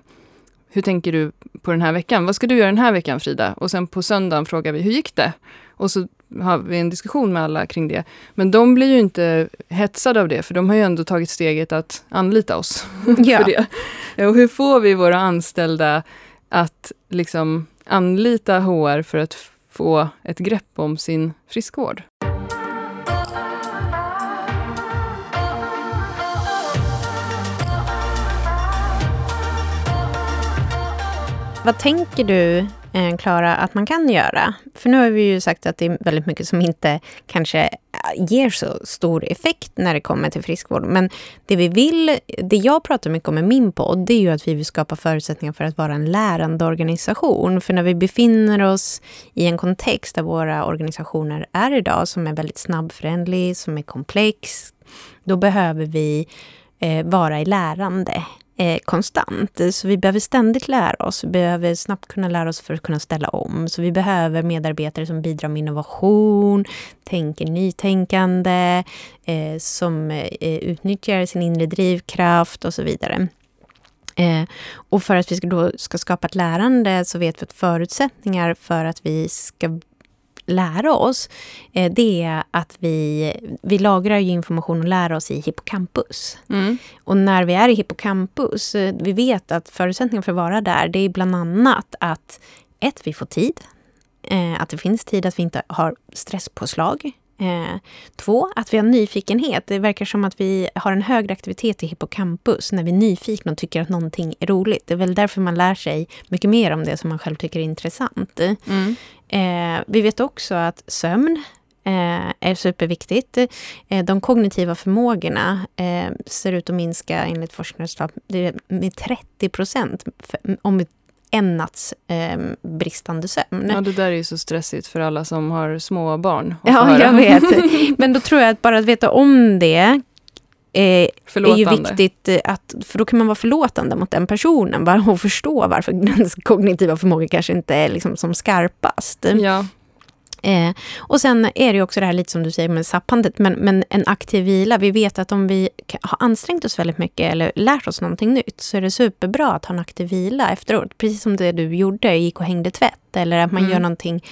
hur tänker du på den här veckan? Vad ska du göra den här veckan Frida? Och sen på söndagen frågar vi, hur gick det? Och så har vi en diskussion med alla kring det. Men de blir ju inte hetsade av det, för de har ju ändå tagit steget att anlita oss [LAUGHS] Ja. för det. Och hur får vi våra anställda att liksom anlita HR för att få ett grepp om sin friskvård? Vad tänker du, eh, Klara, att man kan göra? För nu har vi ju sagt att det är väldigt mycket som inte kanske eh, ger så stor effekt när det kommer till friskvård. Men det vi vill, det jag pratar mycket om i min podd, det är ju att vi vill skapa förutsättningar för att vara en lärande organisation. För när vi befinner oss i en kontext där våra organisationer är idag, som är väldigt snabbförändlig, som är komplex, då behöver vi eh, vara i lärande eh, konstant. Så vi behöver ständigt lära oss. Vi behöver snabbt kunna lära oss för att kunna ställa om. Så vi behöver medarbetare som bidrar med innovation, tänker nytänkande, eh, som eh, utnyttjar sin inre drivkraft och så vidare. Eh, och för att vi ska, då ska skapa ett lärande så vet vi att förutsättningar för att vi ska lära oss, eh, det är att vi, vi lagrar information och lär oss i hippocampus. Mm. Och när vi är i hippocampus, eh, vi vet att förutsättningen för att vara där, det är bland annat att ett, vi får tid. Eh, att det finns tid, att vi inte har stresspåslag. Eh, två, att vi har nyfikenhet. Det verkar som att vi har en högre aktivitet i hippocampus när vi är nyfikna och tycker att någonting är roligt. Det är väl därför man lär sig mycket mer om det som man själv tycker är intressant. Mm. Eh, vi vet också att sömn eh, är superviktigt. Eh, de kognitiva förmågorna eh, ser ut att minska enligt forskare med 30 procent om en natts eh, bristande sömn. Ja, det där är ju så stressigt för alla som har små barn. Ja, jag vet. [LAUGHS] Men då tror jag att bara att veta om det eh, är ju viktigt, eh, att, för då kan man vara förlåtande mot den personen bara, och förstå varför [LAUGHS] den kognitiva förmågan kanske inte är liksom som skarpast. Ja. Eh, och sen är det också det här lite som du säger med sappandet, men, men en aktiv vila. Vi vet att om vi har ansträngt oss väldigt mycket eller lärt oss någonting nytt så är det superbra att ha en aktiv vila efteråt. Precis som det du gjorde, gick och hängde tvätt eller att man mm. gör någonting,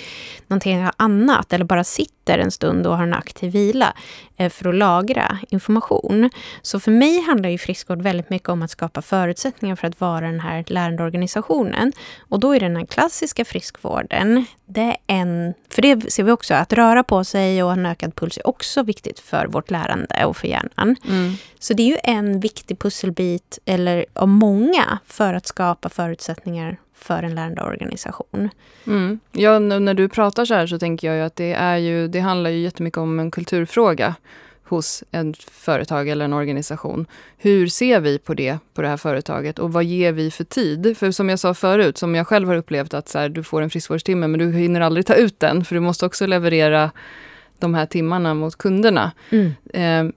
någonting annat eller bara sitter en stund och har en aktiv vila eh, för att lagra information. Så för mig handlar ju friskvård väldigt mycket om att skapa förutsättningar för att vara den här lärande organisationen. Och då är den här klassiska friskvården, det är en... För det ser vi också, att röra på sig och ha en ökad puls är också viktigt för vårt lärande och för hjärnan. Mm. Så det är ju en viktig pusselbit, eller av många, för att skapa förutsättningar för en lärande organisation. Mm. Ja, när du pratar så här så tänker jag att det, är ju, det handlar ju jättemycket om en kulturfråga hos ett företag eller en organisation. Hur ser vi på det, på det här företaget och vad ger vi för tid? För som jag sa förut, som jag själv har upplevt att så här, du får en friskvårdstimme men du hinner aldrig ta ut den för du måste också leverera de här timmarna mot kunderna. Mm. Eh,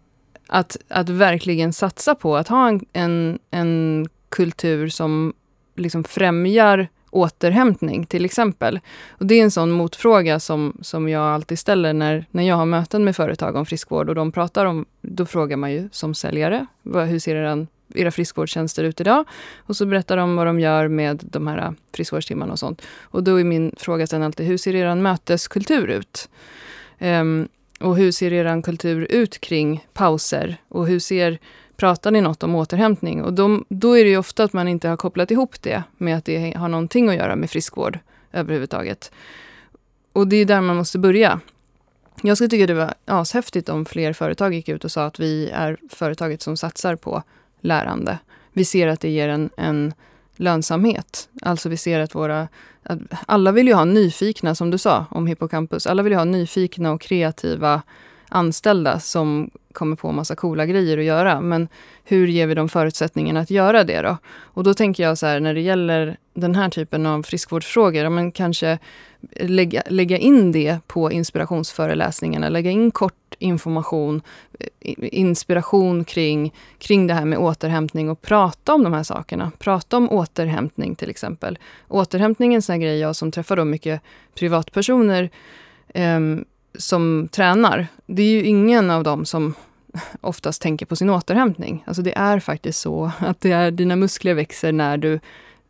att, att verkligen satsa på att ha en, en, en kultur som liksom främjar återhämtning till exempel. Och det är en sån motfråga som, som jag alltid ställer när, när jag har möten med företag om friskvård och de pratar om, då frågar man ju som säljare, vad, hur ser eran, era friskvårdstjänster ut idag? Och så berättar de vad de gör med de här äh, friskvårdstimmarna och sånt. Och då är min fråga sen alltid, hur ser er möteskultur ut? Um, och hur ser er kultur ut kring pauser? Och hur ser pratar ni något om återhämtning? Och de, då är det ju ofta att man inte har kopplat ihop det med att det har någonting att göra med friskvård överhuvudtaget. Och det är där man måste börja. Jag skulle tycka det var ashäftigt om fler företag gick ut och sa att vi är företaget som satsar på lärande. Vi ser att det ger en, en lönsamhet. Alltså vi ser att våra... Att alla vill ju ha nyfikna, som du sa om Hippocampus. Alla vill ju ha nyfikna och kreativa anställda som kommer på massa coola grejer att göra. Men hur ger vi dem förutsättningarna att göra det då? Och då tänker jag så här, när det gäller den här typen av friskvårdsfrågor, men kanske lägga, lägga in det på inspirationsföreläsningarna, lägga in kort information, eh, inspiration kring, kring det här med återhämtning och prata om de här sakerna. Prata om återhämtning till exempel. Återhämtning är en sån här grej, jag som träffar då mycket privatpersoner um, som tränar, det är ju ingen av dem som oftast tänker på sin återhämtning. Alltså det är faktiskt så att det är, dina muskler växer när du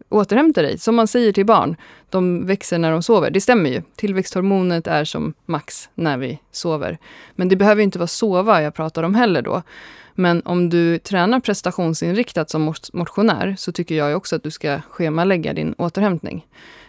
återhämtar dig. Som man säger till barn, de växer när de sover. Det stämmer ju. Tillväxthormonet är som max när vi sover. Men det behöver inte vara sova jag pratar om heller då. Men om du tränar prestationsinriktat som motionär så tycker jag också att du ska schemalägga din återhämtning.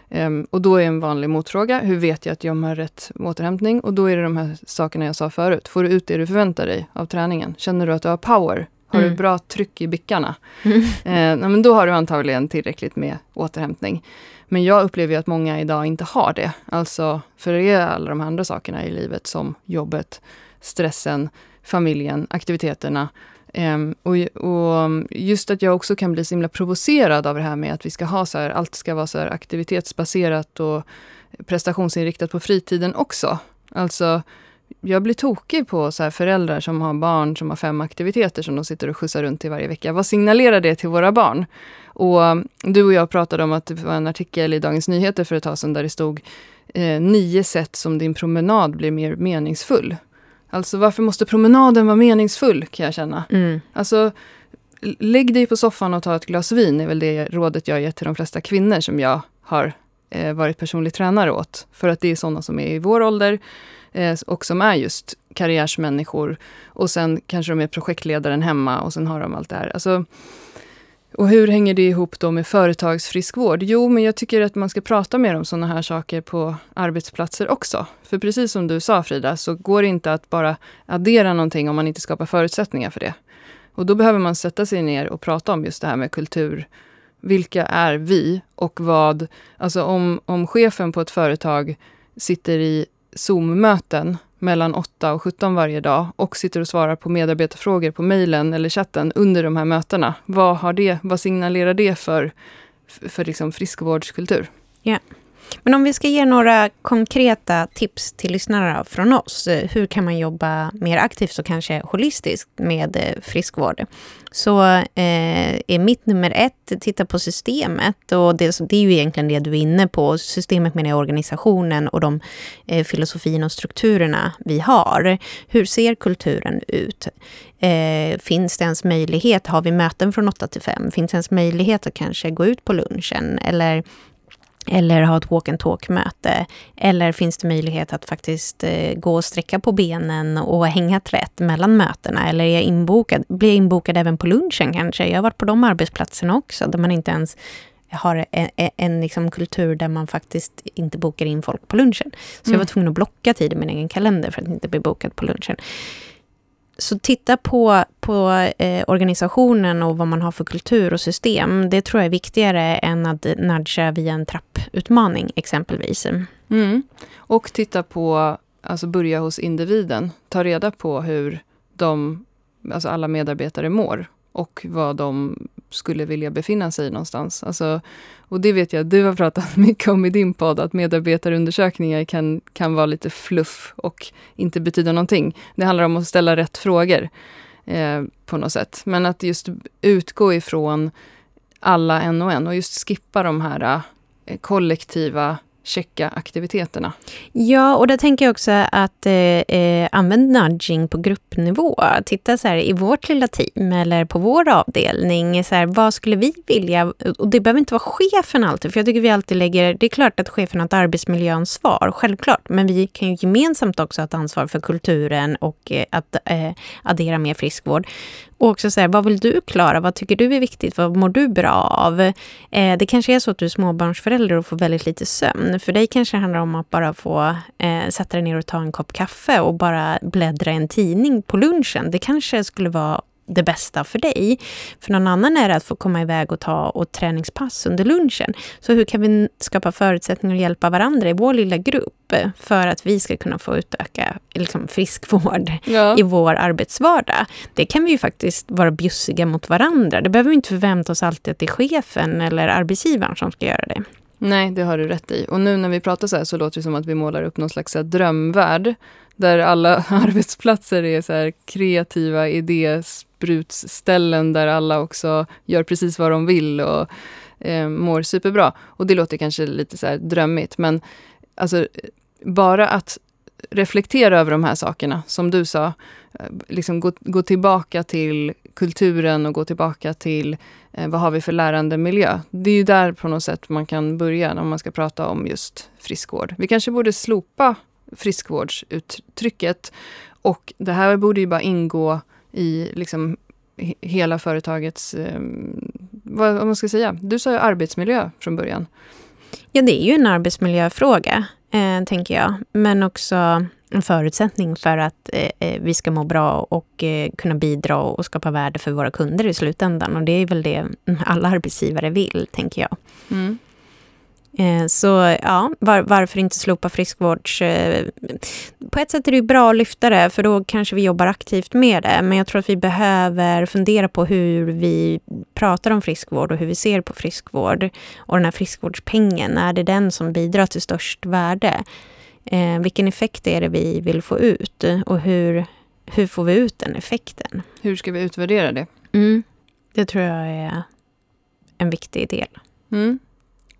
Um, och då är en vanlig motfråga, hur vet jag att jag har rätt återhämtning? Och då är det de här sakerna jag sa förut. Får du ut det du förväntar dig av träningen? Känner du att du har power? Har mm. du bra tryck i bickarna? Mm. [LAUGHS] Eh, men då har du antagligen tillräckligt med återhämtning. Men jag upplever att många idag inte har det. Alltså, för det är alla de andra sakerna i livet som jobbet, stressen, familjen, aktiviteterna Um, och, och, mm, just att jag också kan bli så himla provocerad av det här med att vi ska ha så här, allt ska vara så här aktivitetsbaserat och prestationsinriktat på fritiden också. Alltså, jag blir tokig på så föräldrar som har barn som har fem aktiviteter som de sitter och skjutsar runt till varje vecka. Vad signalerar det till våra barn? Och mm, du och jag pratade om att det var en artikel i Dagens Nyheter för ett tag sedan där det stod eh, nio sätt som din promenad blir mer meningsfull. Alltså varför måste promenaden vara meningsfull kan jag känna. Mm. Alltså lägg dig på soffan och ta ett glas vin är väl det rådet jag gett till de flesta kvinnor som jag har eh, varit personlig tränare åt. För att det är sådana som är i vår ålder eh, och som är just karriärsmänniskor. Och sen kanske de är projektledaren hemma och sen har de allt det här. Alltså, och hur hänger det ihop då med företagsfriskvård? Jo, men jag tycker att man ska prata mer om sådana här saker på arbetsplatser också. För precis som du sa Frida, så går det inte att bara addera någonting om man inte skapar förutsättningar för det. Och då behöver man sätta sig ner och prata om just det här med kultur. Vilka är vi och vad... Alltså om, om chefen på ett företag sitter i Zoom-möten mellan 8 och 17 varje dag och sitter och svarar på medarbetarfrågor på mejlen eller chatten under de här mötena. Vad, har det, vad signalerar det för, för liksom friskvårdskultur? Yeah. Men om vi ska ge några konkreta tips till lyssnare från oss. Eh, hur kan man jobba mer aktivt och kanske holistiskt med eh, friskvård? Så eh, är mitt nummer ett, titta på systemet. Och det, det, är ju egentligen det du är inne på. Systemet menar jag organisationen och de eh, filosofierna och strukturerna vi har. Hur ser kulturen ut? Eh, finns det ens möjlighet, har vi möten från 8 till 5? Finns det ens möjlighet att kanske gå ut på lunchen? Eller eller ha ett walk and talk-möte. Eller finns det möjlighet att faktiskt eh, gå och sträcka på benen och hänga tvätt mellan mötena? Eller är jag inbokad, blir jag inbokad även på lunchen kanske? Jag har varit på de arbetsplatserna också, där man inte ens har en, en, en liksom kultur där man faktiskt inte bokar in folk på lunchen. Så mm. jag var tvungen att blocka tid i min egen kalender för att inte bli bokad på lunchen. Så titta på, på eh, organisationen och vad man har för kultur och system. Det tror jag är viktigare än att nudga via en trapputmaning exempelvis. Mm. Och titta på, alltså börja hos individen. Ta reda på hur de, alltså alla medarbetare mår och vad de skulle vilja befinna sig någonstans. Alltså, och det vet jag, du har pratat [LAUGHS] mycket om i din podd, att medarbetarundersökningar kan, kan vara lite fluff och inte betyda någonting. Det handlar om att ställa rätt frågor eh, på något sätt. Men att just utgå ifrån alla en och en och just skippa de här eh, kollektiva checka aktiviteterna. Ja, och där tänker jag också att eh, eh, använd nudging på gruppnivå. Titta så här, i vårt lilla team eller på vår avdelning, så här, vad skulle vi vilja? Och det behöver inte vara chefen alltid, för jag tycker vi alltid lägger... Det är klart att chefen har ett arbetsmiljöansvar, självklart, men vi kan ju gemensamt också ha ett ansvar för kulturen och eh, att eh, addera mer friskvård. Och också så här, vad vill du klara? Vad tycker du är viktigt? Vad mår du bra av? Eh, det kanske är så att du är småbarnsförälder och får väldigt lite sömn. För dig kanske det handlar om att bara få eh, sätta dig ner och ta en kopp kaffe och bara bläddra en tidning på lunchen. Det kanske skulle vara det bästa för dig. För någon annan är det att få komma iväg och ta och träningspass under lunchen. Så hur kan vi skapa förutsättningar att hjälpa varandra i vår lilla grupp för att vi ska kunna få utöka liksom, friskvård [LAUGHS] ja. i vår arbetsvardag? Det kan vi ju faktiskt vara bjussiga mot varandra. Det behöver vi inte förvänta oss alltid att det är chefen eller arbetsgivaren som ska göra det. Nej, det har du rätt i. Och nu när vi pratar så här så låter det som att vi målar upp någon slags drömvärld. Där alla [LAUGHS] arbetsplatser är så här kreativa idésprutsställen där alla också gör precis vad de vill och eh, mår superbra. Och det låter kanske lite så här drömmigt, men alltså bara att reflektera över de här sakerna, som du sa, eh, liksom gå, gå tillbaka till kulturen och gå tillbaka till eh, vad har vi för lärandemiljö. Det är ju där på något sätt man kan börja när man ska prata om just friskvård. Vi kanske borde slopa friskvårdsuttrycket och det här borde ju bara ingå i liksom hela företagets, eh, vad, vad man ska säga, du sa ju arbetsmiljö från början. Ja, det är ju en arbetsmiljöfråga, eh, tänker jag. Men också en förutsättning för att eh, eh, vi ska må bra och eh, kunna bidra och skapa värde för våra kunder i slutändan. Och det är väl det alla arbetsgivare vill, tänker jag. Mm. Eh, så ja, var, varför inte slopa friskvårds... Eh, på ett sätt är det bra att lyfta det, för då kanske vi jobbar aktivt med det. Men jag tror att vi behöver fundera på hur vi pratar om friskvård och hur vi ser på friskvård. Och den här friskvårdspengen, är det den som bidrar till störst värde? Eh, vilken effekt är det vi vill få ut och hur, hur får vi ut den effekten? Hur ska vi utvärdera det? Mm, det tror jag är en viktig del. Mm.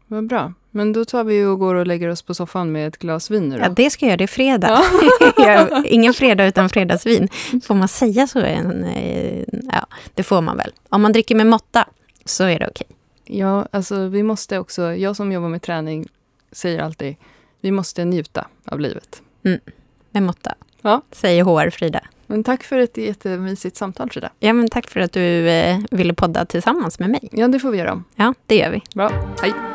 Vad bra. Men då tar vi och går och lägger oss på soffan med ett glas vin nu då. Ja, det ska jag göra. Det är fredag. Ja. [LAUGHS] Ingen fredag utan fredagsvin. Får man säga så? Eh, ja, det får man väl. Om man dricker med måtta så är det okej. Ja, alltså vi måste också, jag som jobbar med träning säger alltid vi måste njuta av livet. Mm. Med måtta, ja. säger HR Frida. Men tack för ett jättemysigt samtal, Frida. Ja, men tack för att du eh, ville podda tillsammans med mig. Ja, det får vi göra om. Ja, det gör vi. Bra. Hej.